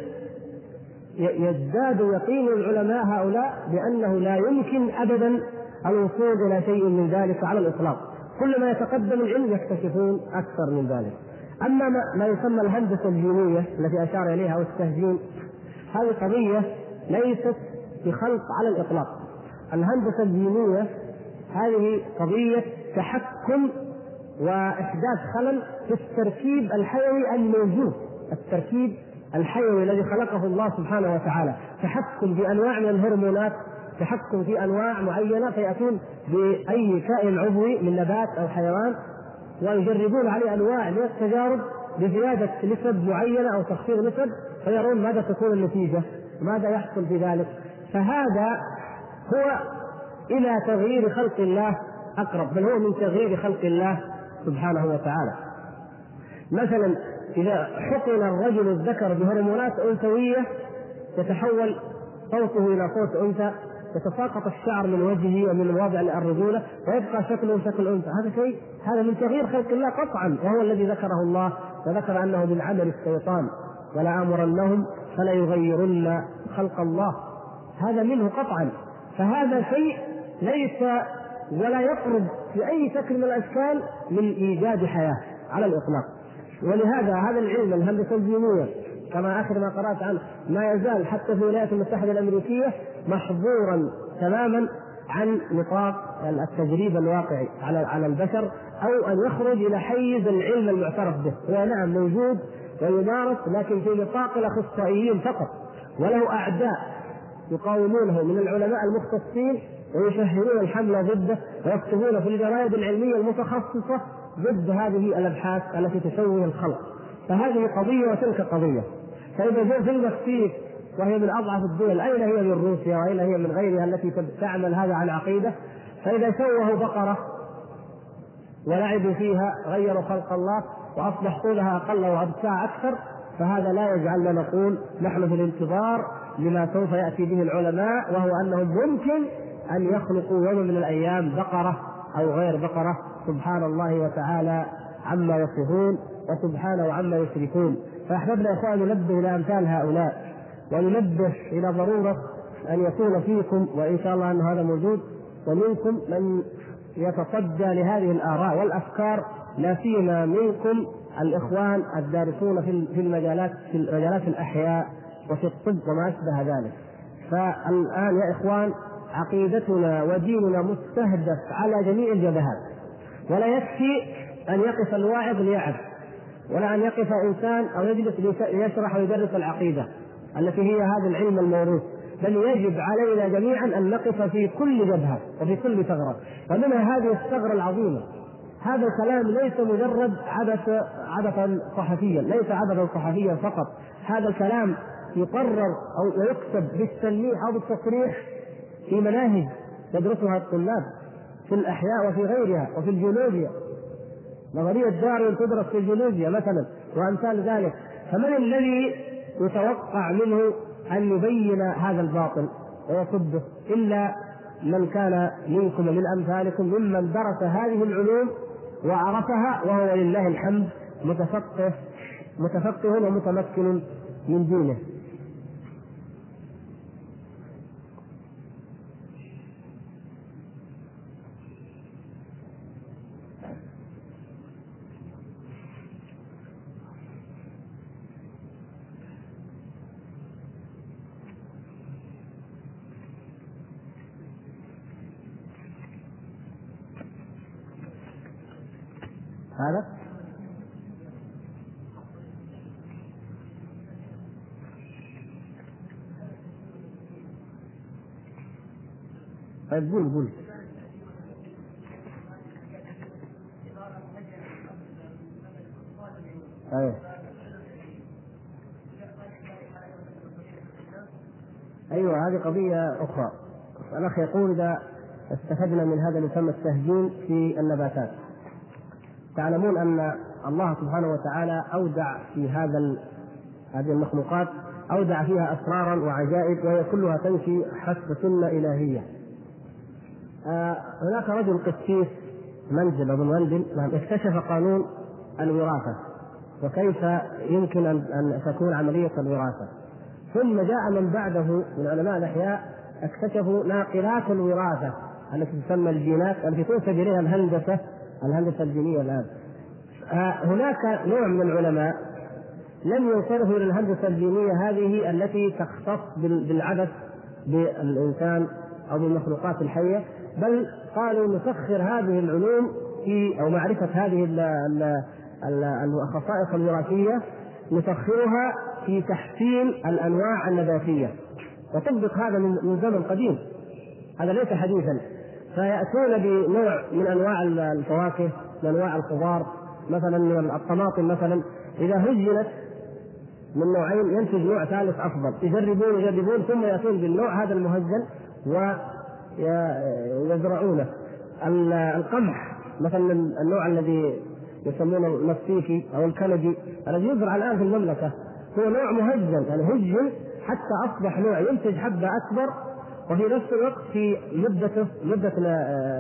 يزداد يقين العلماء هؤلاء بأنه لا يمكن ابدا الوصول إلى شيء من ذلك على الإطلاق. كلما يتقدم العلم يكتشفون أكثر من ذلك. أما ما يسمى الهندسة الجينية التي أشار إليها أو التهجين هذه قضية ليست بخلق على الإطلاق. الهندسة الجينية هذه قضية تحكم وإحداث خلل في التركيب الحيوي الموجود التركيب الحيوي الذي خلقه الله سبحانه وتعالى. تحكم بأنواع من الهرمونات تحكم في أنواع معينة فيأتون بأي كائن عضوي من نبات أو حيوان ويجربون عليه أنواع من التجارب بزيادة نسب معينة أو تخفيض نسب فيرون ماذا تكون النتيجة ماذا يحصل في ذلك. فهذا هو إلى تغيير خلق الله أقرب بل هو من تغيير خلق الله. سبحانه وتعالى. مثلا إذا حقن الرجل الذكر بهرمونات أنثوية يتحول صوته إلى صوت أنثى يتساقط الشعر من وجهه ومن وضع الرجوله ويبقى شكله شكل أنثى. هذا شيء هذا من تغيير خلق الله قطعا وهو الذي ذكره الله وذكر أنه من عمل الشيطان. ولا أمرنهم فلا يغيرن خلق الله. هذا منه قطعا. فهذا شيء ليس ولا يقرب في أي شكل من الأشكال من إيجاد حياة على الإطلاق. ولهذا هذا العلم الهندسة الجينيه كما آخر ما قرأت عنه ما يزال حتى في الولايات المتحدة الأمريكية محظورا تماما عن نطاق التجريب الواقعي على على البشر أو أن يخرج إلى حيز العلم المعترف به، هو نعم موجود ويمارس لكن في نطاق الأخصائيين فقط. وله أعداء يقاومونه من العلماء المختصين ويشهرون الحمله ضده ويكتبون في الجرائد العلمية المتخصصة ضد هذه الأبحاث التي تشوه الخلق. فهذه قضية وتلك قضية. فإذا جاء في المكسيك وهي من أضعف الدول أين هي من روسيا وأين هي من غيرها التي تعمل هذا على العقيده فإذا شوهوا بقرة ولعبوا فيها غيروا خلق الله واصبح طولها أقل وابتاع أكثر فهذا لا يجعلنا نقول نحن في الانتظار لما سوف يأتي به العلماء وهو انهم ممكن أن يخلقوا يوم من الأيام بقرة أو غير بقرة سبحان الله وتعالى عما يصفون وسبحانه عما يشركون. فأحببنا يا إخوان ننبه إلى أمثال هؤلاء وننبه إلى ضرورة أن يكون فيكم وإن شاء الله أن هذا موجود ومنكم من يتصدى لهذه الآراء والأفكار لا سيما منكم الإخوان الدارسون في المجالات في مجالات الأحياء وفي الطب وما أشبه ذلك. فالآن يا إخوان عقيدتنا وديننا مستهدف على جميع الجبهات ولا يكفي أن يقف الواعظ ليعظ ولا أن يقف إنسان أو يجلس ليشرح ويدرس العقيدة التي هي هذا العلم الموروث. بل يجب علينا جميعا أن نقف في كل جبهة وفي كل ثغرة ومنها هذه الثغرة العظيمة. هذا الكلام ليس مجرد عبث عبثا صحفيا ليس عبثا صحفيا فقط. هذا الكلام يقرر أو يكتب بالتلميح أو بالتصريح في مناهج يدرسها الطلاب في الأحياء وفي غيرها وفي الجيولوجيا. نظرية داروين تدرس في الجيولوجيا مثلا وأمثال ذلك. فمن الذي يتوقع منه أن يبين هذا الباطل ويصده؟ إلا من كان منكم ومن أمثالكم ممن درس هذه العلوم وعرفها وهو لله الحمد متفقه متفقه ومتمكن من دينه هذا قول قول. أيوه أيوه هذه قضية أخرى. الأخ يقول إذا استفدنا من هذا يسمى التهجين في النباتات. تعلمون أن الله سبحانه وتعالى أودع في هذا هذه المخلوقات أودع فيها أسرارا وعجائب وهي كلها تمشي حسب سنة إلهية. آه هناك رجل قسيس منزل ابو منزل نعم اكتشف قانون الوراثة وكيف يمكن ان تكون عملية الوراثة. ثم جاء من بعده من علماء الأحياء اكتشفوا ناقلات الوراثة التي تسمى الجينات التي تنسب اليها الهندسة الهندسة الجينية الآن آه، هناك نوع من العلماء لم ينصرفوا إلى الهندسة الجينية هذه التي تختص بالعبث بالإنسان أو بالمخلوقات الحية بل قالوا نسخر هذه العلوم في أو معرفة هذه الخصائص الوراثية نسخرها في تحسين الأنواع النباتية. وطبق هذا من زمن قديم. هذا ليس حديثا. فيأتون بنوع من أنواع الفواكه من أنواع الخضار مثلا من الطماطم مثلا. إذا هجنت من نوعين ينتج نوع ثالث أفضل. يجربون يجربون ثم يأتون بالنوع هذا المهجن ويزرعونه القمح مثلا النوع الذي يسمونه المسيكي أو الكندي الذي يزرع الآن في المملكة هو نوع مهجن يعني هجن حتى أصبح نوع ينتج حبة أكبر وفي نفس الوقت في مدته مدة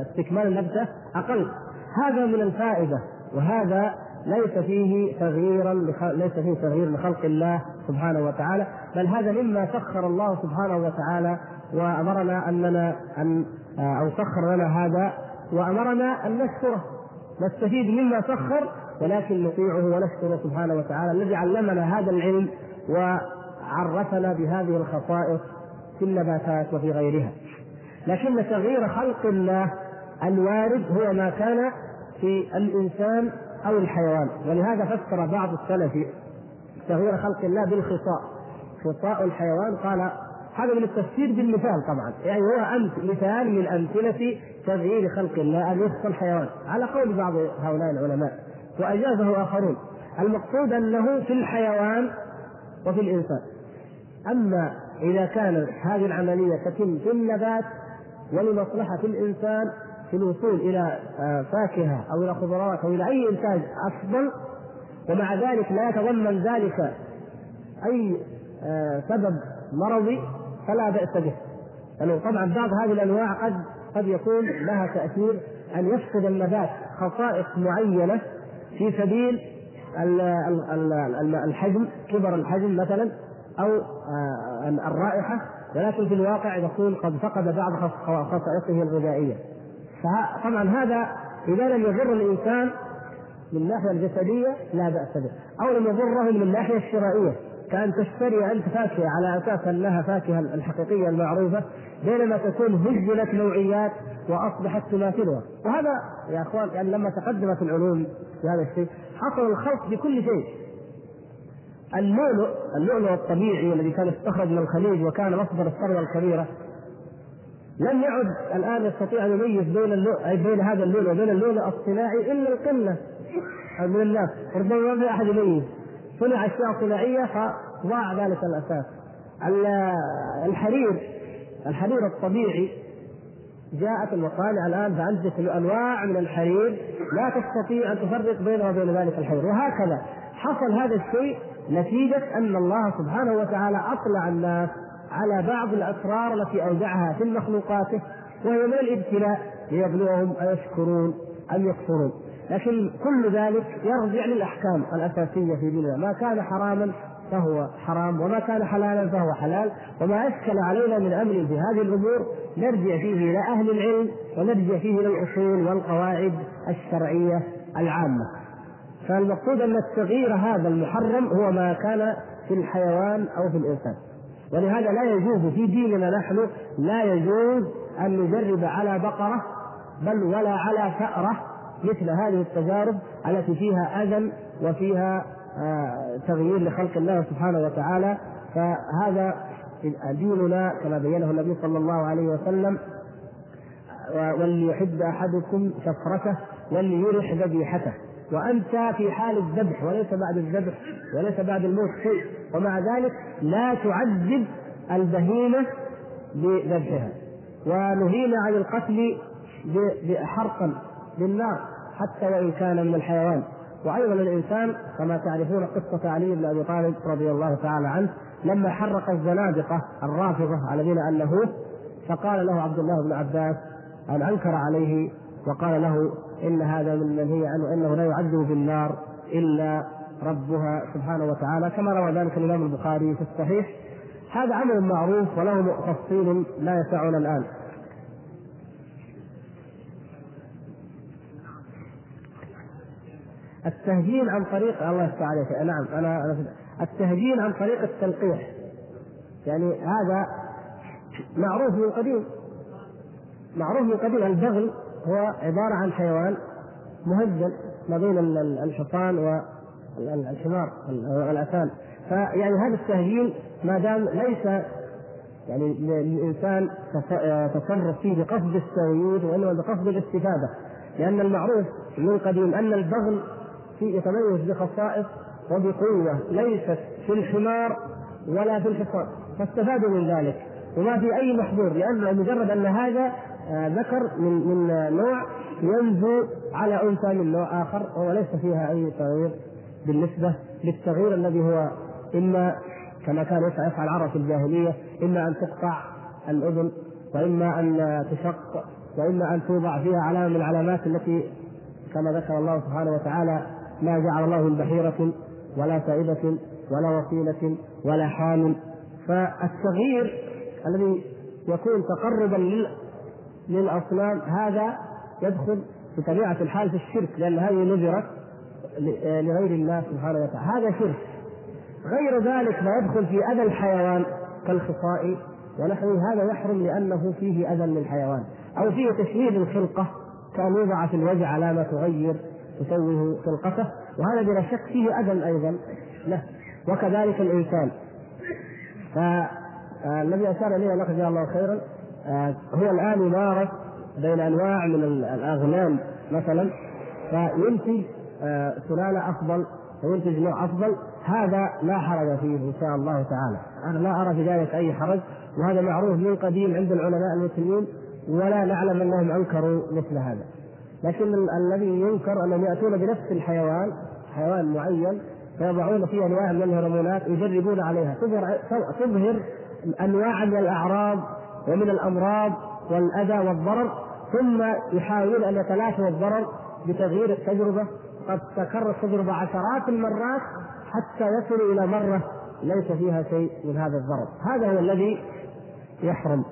استكمال النبتة أقل. هذا من الفائدة وهذا ليس فيه تغييرا ليس فيه تغيير لخلق الله سبحانه وتعالى بل هذا مما سخر الله سبحانه وتعالى وأمرنا أننا أن أو سخر لنا هذا وأمرنا أن نشكره نستفيد مما سخر ولكن نطيعه ونشكره سبحانه وتعالى الذي علمنا هذا العلم وعرفنا بهذه الخصائص في النباتات وفي غيرها. لكن تغيير خلق الله الوارد هو ما كان في الإنسان أو الحيوان. ولهذا فسر بعض السلف تغيير خلق الله بالخطاء. خطاء الحيوان قال هذا من التفسير بالمثال طبعا. يعني هو أمث مثال من أمثلة تغيير خلق الله أن يخصى الحيوان. على قول بعض هؤلاء العلماء. وأجازه آخرون. المقصود أنه في الحيوان وفي الإنسان. أما إذا كانت هذه العملية تتم في النبات ولمصلحة الإنسان في الوصول إلى آه، فاكهة أو إلى خضروات أو إلى أي إنتاج أفضل ومع ذلك لا يتضمن ذلك أي آه، سبب مرضي فلا بأس به. لأنه طبعا بعض هذه الأنواع قد قد يكون لها تأثير أن يفقد النبات خصائص معينة في سبيل الحجم كبر الحجم مثلا أو آه، الرائحة. ولكن في الواقع يكون قد فقد بعض خصائصه الغذائية. طبعا هذا إذا لم يضر الإنسان من الناحية الجسدية لا بأس به. أو لم يضره من الناحية الشرائية. كأن تشتري أنت فاكهة على أساس أنها فاكهة الحقيقية المعروفة بينما تكون هجلت نوعيات وأصبحت تماثلها. وهذا يا أخوان يعني لما تقدمت العلوم في هذا الشيء حصل الخلط بكل شيء. اللؤلؤ اللؤلؤ الطبيعي الذي كان يستخرج من الخليج وكان مصدر الثروة الكبيرة لم يعد الآن يستطيع أن يميز بين اللؤلؤ أي بين هذا اللؤلؤ وبين اللؤلؤ الصناعي إلا القلة من الناس. ربما ما في أحد يميز. صنع أشياء صناعية فضاع ذلك الأساس. الحرير الحرير الطبيعي جاءت المصانع الآن فانتج أنواع من الحرير. لا تستطيع أن تفرق بينه وبين ذلك الحرير. وهكذا حصل هذا الشيء نتيجة أن الله سبحانه وتعالى أطلع الناس على بعض الأسرار التي اودعها في مخلوقاته وهي من الابتلاء ليبلوهم ايشكرون أم يكفرون. لكن كل ذلك يرجع للأحكام الأساسية في ديننا. ما كان حراما فهو حرام وما كان حلالا فهو حلال وما أشكل علينا من أمر في هذه الأمور نرجع فيه إلى أهل العلم ونرجع فيه إلى الأصول والقواعد الشرعية العامة. فالمقصود أن التغيير هذا المحرم هو ما كان في الحيوان أو في الإنسان. ولهذا لا يجوز في ديننا نحن لا يجوز أن نجرب على بقرة بل ولا على فأرة مثل هذه التجارب التي فيها أذى وفيها آه، تغيير لخلق الله سبحانه وتعالى. فهذا ديننا كما بينه النبي صلى الله عليه وسلم. وليحب أحدكم شفرته وليرح ذبيحته. وأنت في حال الذبح وليس بعد الذبح وليس بعد الموت شيء. ومع ذلك لا تعذب البهيمة بذبحها. ونهينا عن القتل بحرقا بالنار حتى وإن كان من الحيوان. وأيضا الإنسان كما تعرفون قصة علي بن أبي طالب رضي الله تعالى عنه لما حرق الزنادقة الرافضة الذين الهوه فقال له عبد الله بن عباس أن أنكر عليه. وقال له إن هذا منهي عنه أنه لا يعذب بالنار إلا ربها سبحانه وتعالى كما روى ذلك الإمام البخاري في الصحيح. هذا أمر معروف وله تفصيل لا يسعنا الآن. التهجين عن طريق الله يفتح عليك. نعم أنا أنا التهجين عن طريق التلقيح. يعني هذا معروف من قديم. معروف من قديم. البغل هو عبارة عن حيوان مهجن ما بين الحصان والحمار والأسان فيعني هذا التهجين ما دام ليس يعني للإنسان تصرف فيه بقصد التغيير وإنما بقصد الاستفادة. لأن المعروف من قديم أن البغل في يتميز بخصائص وبقوة ليست في الحمار ولا في الحصان. فاستفادوا من ذلك. وما في أي محظور لأن مجرد أن هذا ذكر من من نوع ينزو على أنثى من نوع آخر وليس فيها أي تغيير بالنسبة للتغيير الذي هو إما كما كان يفعل العرب في الجاهلية إما أن تقطع الأذن وإما أن تشق وإما أن توضع فيها علامة من العلامات التي كما ذكر الله سبحانه وتعالى ما جعل الله من بحيرة ولا سائبة ولا وسيلة ولا حامل فالتغيير الذي يكون تقربا للأصنام هذا يدخل بطبيعة الحال في الشرك لأن هذه نذرت لغير الله سبحانه وتعالى. هذا شرك. غير ذلك ما يدخل في أذى الحيوان كالخصاء ونحوه هذا يحرم لأنه فيه أذى للحيوان. أو فيه تشويه للخلقة كأن يوضع في الوجه علامة تغير تشوه خلقته وهذا بلا شك فيه أذى أيضا. له وكذلك الإنسان. فالذي أشار إليه الله جزاه الله خيرا آه، هو الآن يمارس بين أنواع من الأغنام مثلا فينتج آه، سلالة أفضل وينتج نوع أفضل. هذا لا حرج فيه إن شاء الله تعالى. أنا لا أرى في ذلك أي حرج وهذا معروف من قديم عند العلماء المسلمين ولا نعلم أنهم أنكروا مثل هذا. لكن الذي ينكر أنهم يأتون بنفس الحيوان حيوان معين فيضعون فيه أنواع من الهرمونات يجربون عليها. تظهر تظهر أنواع من الأعراض ومن الأمراض والأذى والضرر ثم يحاولون أن يتلافوا الضرر بتغيير التجربة. قد تكرر التجربة عشرات المرات حتى يصلوا إلى مرة ليس فيها شيء من هذا الضرر. هذا هو الذي يحرم.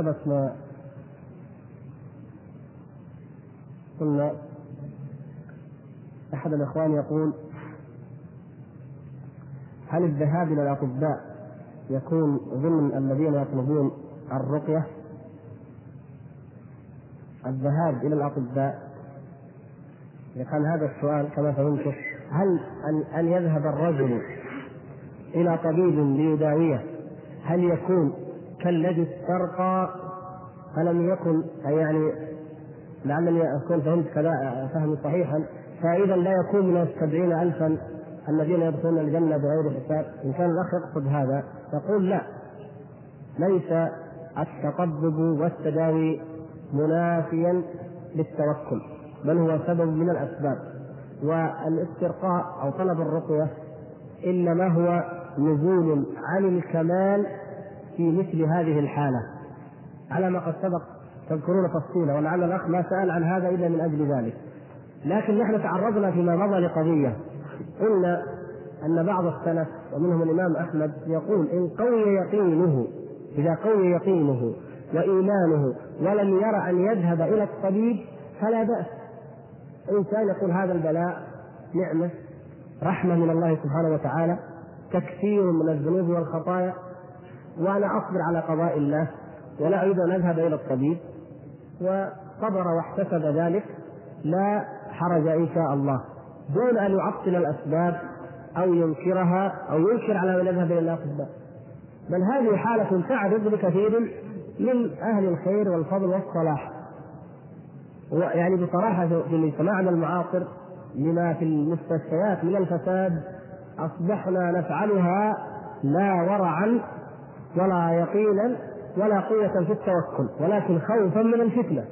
ما قلنا أحد الإخوان يقول هل الذهاب إلى الأطباء يكون ضمن الذين يطلبون الرقية؟ الذهاب إلى الأطباء كان هذا السؤال كما فهمته هل أن يذهب الرجل إلى طبيب ليداويه هل يكون كالذي استرقى فلم يكن أي يعني لعلني أكون فهمت كذا فهم صحيحا فإذا لا يكون من السبعين ألفا الذين يدخلون الجنة بغير حساب. إن كان الأخ يقصد هذا يقول لا ليس التطبب والتداوي منافيا للتوكل بل هو سبب من الأسباب. والاسترقاء أو طلب الرقية إنما هو نزول عن الكمال في مثل هذه الحالة. على ما قد سبق تذكرون تفصيلا ولعل الأخ ما سأل عن هذا إلا من أجل ذلك. لكن نحن تعرضنا فيما مضى لقضية. قلنا أن بعض السلف ومنهم الإمام أحمد يقول إن قوي يقينه إذا قوي يقينه وإيمانه ولم يرى أن يذهب إلى الطبيب فلا بأس. إنسان يقول هذا البلاء نعمة رحمة من الله سبحانه وتعالى تكثير من الذنوب والخطايا وأنا أصبر على قضاء الله ولا أريد أن أذهب إلى الطبيب. وصبر واحتسب ذلك لا حرج إن شاء الله. دون أن يعطل الأسباب أو ينكرها أو ينكر على من يذهب إلى الاطباء بل هذه حالة تعرض لكثير من أهل الخير والفضل والصلاح. يعني بصراحة في مجتمعنا المعاصر لما في المستشفيات من الفساد أصبحنا نفعلها لا ورعا ولا يقينا ولا قوة في التوكل ولكن خوفا من الفتنة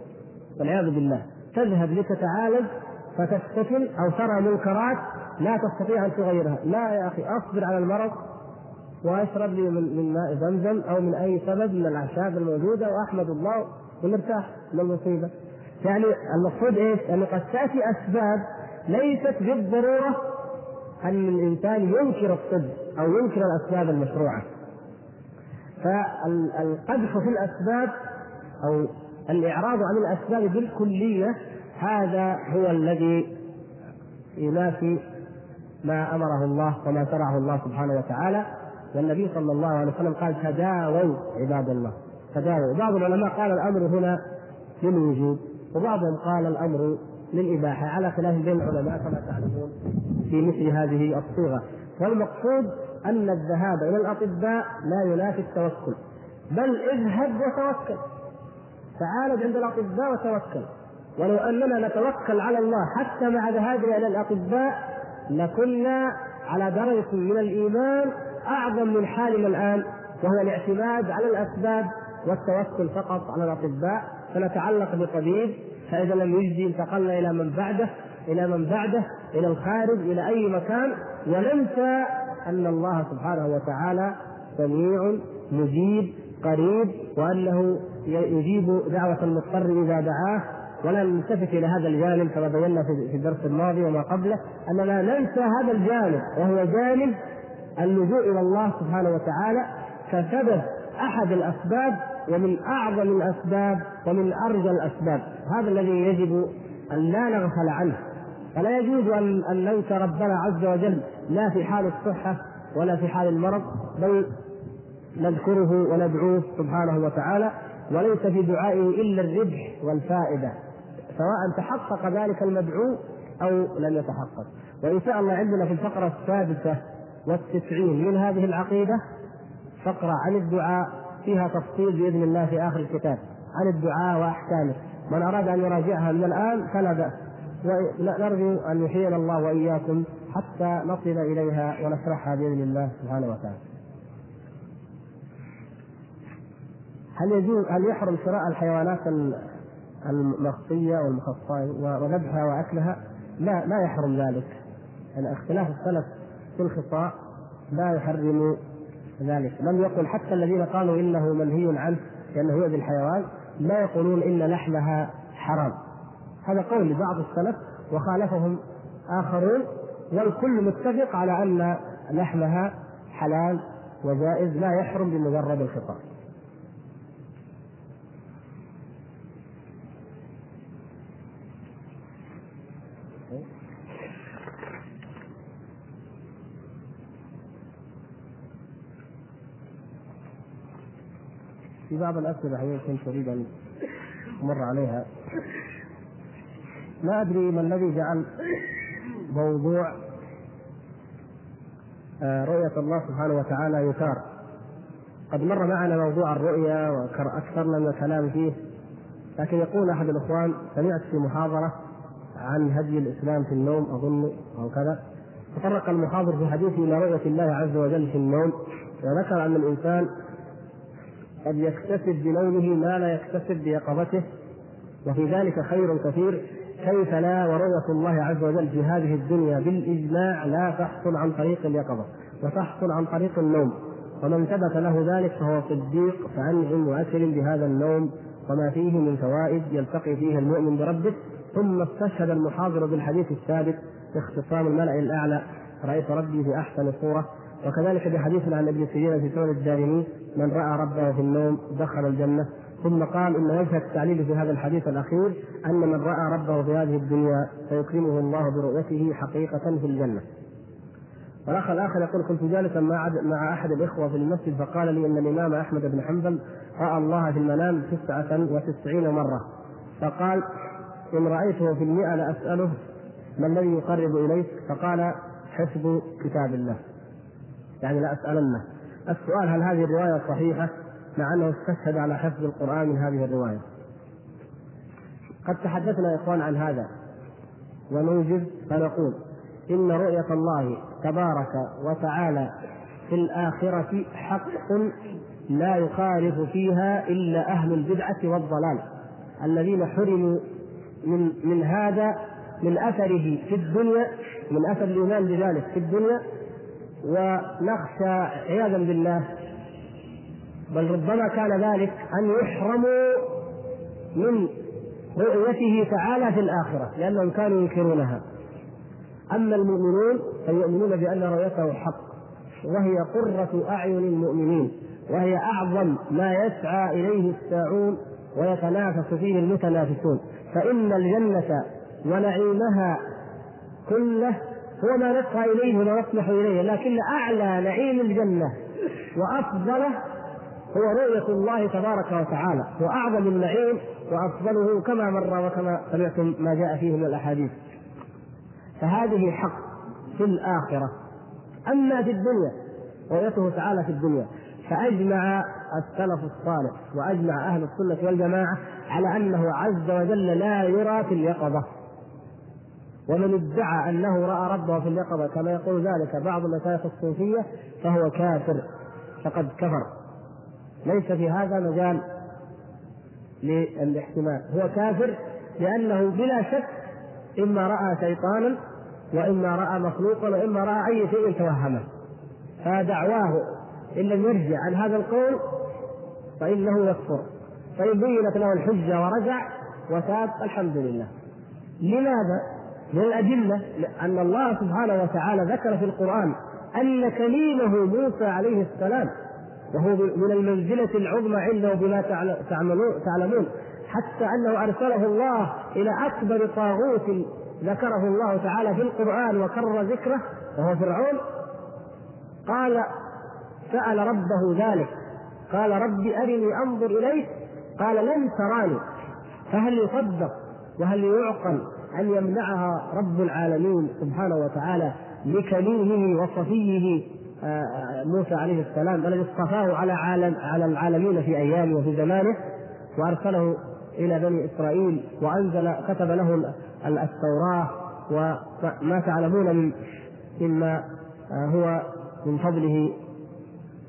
والعياذ بالله تذهب لتتعالج فتفتتن أو ترى منكرات لا تستطيع أن تغيرها لا يا أخي أصبر على المرض واشرب لي من ماء زمزم أو من أي سبب من الأعشاب الموجودة وأحمد الله ونرتاح من المصيبة. يعني المقصود إيش؟ أن قد تأتي أسباب ليست بالضرورة أن الإنسان ينكر الطب أو ينكر الأسباب المشروعة. فالقدح في الأسباب أو الإعراض عن الأسباب بالكلية هذا هو الذي ينافي ما أمره الله وما شرعه الله سبحانه وتعالى. والنبي صلى الله عليه وسلم قال تداووا عباد الله. تداووا. بعض العلماء قال الأمر هنا للوجود وبعضهم قال الأمر للإباحة على خلاف بين العلماء كما تعلمون في مثل هذه الصيغة. والمقصود أن الذهاب إلى الأطباء لا ينافي التوكل. بل اذهب وتوكل. تعالج عند الأطباء وتوكل. ولو أننا نتوكل على الله حتى مع ذهابنا إلى الأطباء لكنا على درجة من الإيمان أعظم من حالنا الآن وهو الاعتماد على الأسباب والتوكل فقط على الأطباء. فنتعلق بطبيب فإذا لم يجزي انتقلنا إلى من بعده إلى من بعده إلى الخارج إلى أي مكان. وننسى أن الله سبحانه وتعالى سميع مجيب قريب وأنه يجيب دعوة المضطر إذا دعاه. ولا نلتفت إلى هذا الجانب كما بينا في الدرس الماضي وما قبله أننا ننسى هذا الجانب وهو جانب اللجوء إلى الله سبحانه وتعالى. كسبب أحد الأسباب ومن أعظم الأسباب ومن أرجى الأسباب. هذا الذي يجب أن لا نغفل عنه. فلا يجوز ان أن ننسى ربنا عز وجل لا في حال الصحة ولا في حال المرض بل نذكره وندعوه سبحانه وتعالى وليس في دعائه إلا الربح والفائدة سواء تحقق ذلك المدعو أو لم يتحقق. وإن شاء الله عندنا في الفقرة السادسة والتسعين من هذه العقيدة فقرة عن الدعاء فيها تفصيل بإذن الله في آخر الكتاب. عن الدعاء وأحكامه. من أراد أن يراجعها من الآن فلا بأس. ونرجو أن يحيينا الله وإياكم حتى نصل إليها ونشرحها بإذن الله سبحانه وتعالى. هل يجوز هل يحرم شراء الحيوانات المخصية والمخصصة وذبحها وأكلها؟ لا لا يحرم ذلك. يعني اختلاف السلف في الخصاء لا يحرم ذلك، لم يقل حتى الذين قالوا إنه منهي عنه لأنه يؤذي الحيوان لا يقولون إن لحمها حرام. هذا قول لبعض السلف وخالفهم آخرون والكل متفق على أن لحمها حلال وجائز لا يحرم بمجرد الخطاب. في بعض الأسئلة يمكن تريد أن تمر عليها؟ ما أدري ما الذي جعل موضوع آه، رؤية الله سبحانه وتعالى يثار قد مر معنا موضوع الرؤيا وأكثرنا من الكلام فيه لكن يقول أحد الإخوان سمعت في محاضرة عن هدي الإسلام في النوم أظن أو كذا تطرق المحاضر في حديثه إلى رؤية الله عز وجل في النوم وذكر أن الإنسان قد يكتسب بنومه ما لا يكتسب بيقظته وفي ذلك خير كثير. كيف لا ورؤية الله عز وجل في هذه الدنيا بالإجماع لا تحصل عن طريق اليقظة وتحصل عن طريق النوم. ومن ثبت له ذلك فهو صديق فأنعم وأكرم بهذا النوم وما فيه من فوائد يلتقي فيها المؤمن بربه. ثم استشهد المحاضر بالحديث الثابت اختصام الملأ الأعلى رأيت ربي في أحسن صورة. وكذلك بحديث عن ابن سيرين في سنن الدارمي من رأى ربه في النوم دخل الجنة. ثم قال إن وجه التعليل في هذا الحديث الأخير أن من رأى ربه في هذه الدنيا سيكرمه الله برؤيته حقيقة في الجنة. والأخ الآخر يقول كنت جالسا مع مع أحد الإخوة في المسجد فقال لي إن الإمام أحمد بن حنبل رأى الله في المنام تسعة وتسعين مرة فقال إن رأيته في المئة لأسأله ما الذي يقرب إليك؟ فقال حفظ كتاب الله. يعني لأسألنه. السؤال هل هذه الرواية صحيحة؟ مع أنه استشهد على حفظ القرآن من هذه الرواية. قد تحدثنا يا إخوان عن هذا ونوجز فنقول إن رؤية الله تبارك وتعالى في الآخرة حق لا يخالف فيها إلا أهل البدعة والضلال الذين حرموا من من هذا من أثره في الدنيا من أثر الإيمان بذلك في الدنيا ونخشى عياذا بالله بل ربما كان ذلك أن يحرموا من رؤيته تعالى في الآخرة لأنهم كانوا ينكرونها. أما المؤمنون فيؤمنون بأن رؤيته حق وهي قرة أعين المؤمنين وهي أعظم ما يسعى إليه الساعون ويتنافس فيه المتنافسون. فإن الجنة ونعيمها كله هو ما نسعى إليه وما نطمح إليه لكن أعلى نعيم الجنة وأفضله هو رؤية الله تبارك وتعالى وأعظم النعيم وأفضله كما مر وكما سمعتم ما جاء فيه من الأحاديث. فهذه حق في الآخرة. أما في الدنيا رؤيته تعالى في الدنيا فأجمع السلف الصالح وأجمع أهل السنة والجماعة على أنه عز وجل لا يرى في اليقظة. ومن ادعى أنه رأى ربه في اليقظة كما يقول ذلك بعض المشايخ الصوفية فهو كافر فقد كفر. ليس في هذا مجال للاحتمال. هو كافر لأنه بلا شك إما رأى شيطانا وإما رأى مخلوقا وإما رأى أي شيء توهمه. فدعواه إن لم يرجع. عن هذا القول فإنه يكفر. فإن بينت له الحجة ورجع وتاب الحمد لله. لماذا؟ من الأدلة أن الله سبحانه وتعالى ذكر في القرآن أن كليمه موسى عليه السلام وهو من المنزلة العظمى عنده بما تعلمون. حتى أنه أرسله الله إلى أكبر طاغوت ذكره الله تعالى في القرآن وكرر ذكره وهو فرعون. قال سأل ربه ذلك. قال رب أرني أنظر إليك. قال لن تراني. فهل يصدق وهل يعقل أن يمنعها رب العالمين سبحانه وتعالى لكليمه وصفيه؟ آه، آه، موسى عليه السلام الذي اصطفاه على عالم على العالمين في أيامه وفي زمانه وأرسله إلى بني إسرائيل وأنزل كتب له التوراة وما تعلمون من مما آه، هو من فضله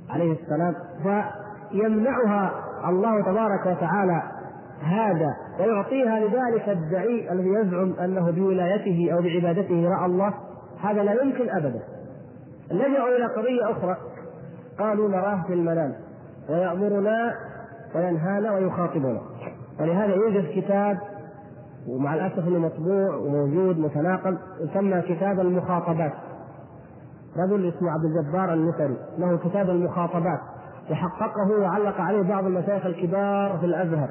عليه السلام. فيمنعها الله تبارك وتعالى هذا ويعطيها لذلك الدعي الذي يزعم أنه بولايته أو بعبادته رأى الله. هذا لا يمكن ابدا. لجأوا إلى قضية أخرى. قالوا نراه في المنام. ويأمرنا وينهانا ويخاطبنا. ولهذا يوجد كتاب ومع الأسف إنه مطبوع وموجود متناقل يسمى كتاب المخاطبات. رجل اسمه عبد الجبار النسري له كتاب المخاطبات. وحققه وعلق عليه بعض المشايخ الكبار في الأزهر.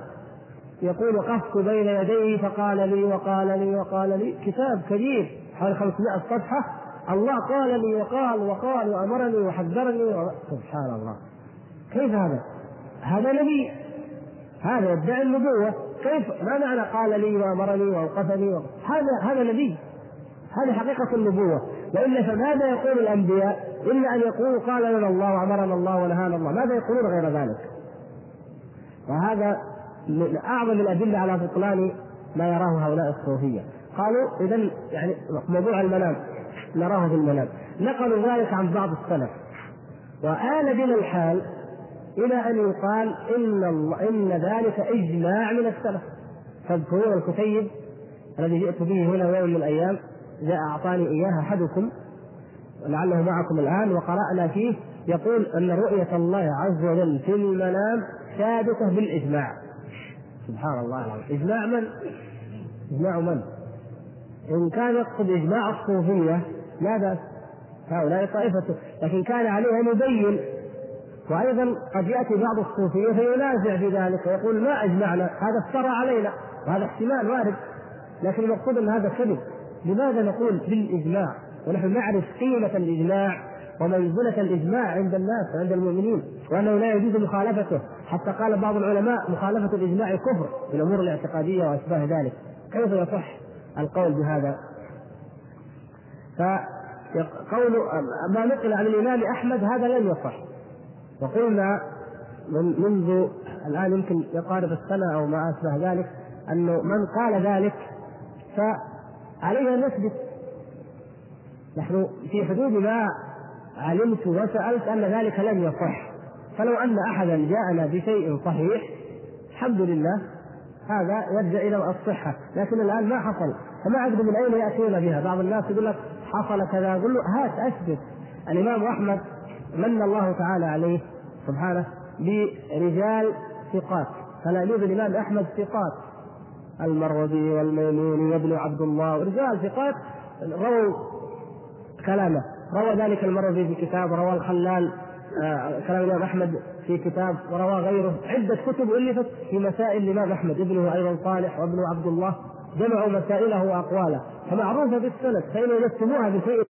يقول وقفت بين يديه فقال لي وقال لي وقال لي. كتاب كبير حوالي 500 صفحة. الله قال لي وقال وقال وأمرني وحذرني و... سبحان الله. كيف هذا؟ هذا نبي. هذا يدعي النبوة. كيف؟ ما معنى قال لي وأمرني وأوقفني و... هذا هذا نبي. هذه حقيقة النبوة. وإلا فماذا يقول الأنبياء؟ إلا أن يقولوا قال لنا الله وأمرنا الله ونهانا الله. ماذا يقولون غير ذلك؟ وهذا من أعظم الأدلة على بطلان ما يراه هؤلاء الصوفية. قالوا اذا يعني موضوع المنام. نراه في المنام. نقلوا ذلك عن بعض السلف. وآل بنا الحال إلى أن يقال إن الله إن ذلك إجماع من السلف. تذكرون الكتيب الذي جئت به هنا يوم من الأيام جاء أعطاني إياه أحدكم لعله معكم الآن وقرأنا فيه يقول أن رؤية الله عز وجل في المنام ثابتة بالإجماع. سبحان الله العظيم. إجماع من؟ إجماع من؟ إن كان يقصد إجماع الصوفية لا بأس. هؤلاء طائفته لكن كان عليه أن يبين وأيضا قد يأتي بعض الصوفية فينازع في ذلك ويقول ما أجمعنا هذا افترى علينا وهذا احتمال وارد. لكن المقصود أن هذا كذب. لماذا نقول بالإجماع؟ ونحن نعرف قيمة الإجماع ومنزلة الإجماع عند الناس وعند المؤمنين وأنه لا يجوز مخالفته. حتى قال بعض العلماء مخالفة الإجماع كفر في الأمور الاعتقادية وأشباه ذلك. كيف يصح القول بهذا؟ فقول ما نقل عن الإمام أحمد هذا لم يصح. وقلنا من منذ الآن يمكن يقارب السنة أو ما أشبه ذلك أنه من قال ذلك فعليه أن نثبت. نحن في حدود ما علمت وسألت أن ذلك لم يصح. فلو أن أحدا جاءنا بشيء صحيح الحمد لله هذا يرجع إلى الصحة. لكن الآن ما حصل. فما أدري من أين يأتون بها. بعض الناس يقول لك حصل كذا أقول له هات أثبت الإمام أحمد من الله تعالى عليه سبحانه برجال ثقات. تلاميذ الإمام أحمد ثقات. المروزي والميموني وابن عبد الله رجال ثقات رووا كلامه. روى ذلك المروزي في كتاب روى الخلال آه كلام الإمام أحمد في كتاب وروى غيره. عدة كتب ألفت في مسائل الإمام أحمد ابنه أيضا صالح وابنه عبد الله. جمعوا مسائله وأقواله. فمعروفة بالسند فإن وجدتموها بشيء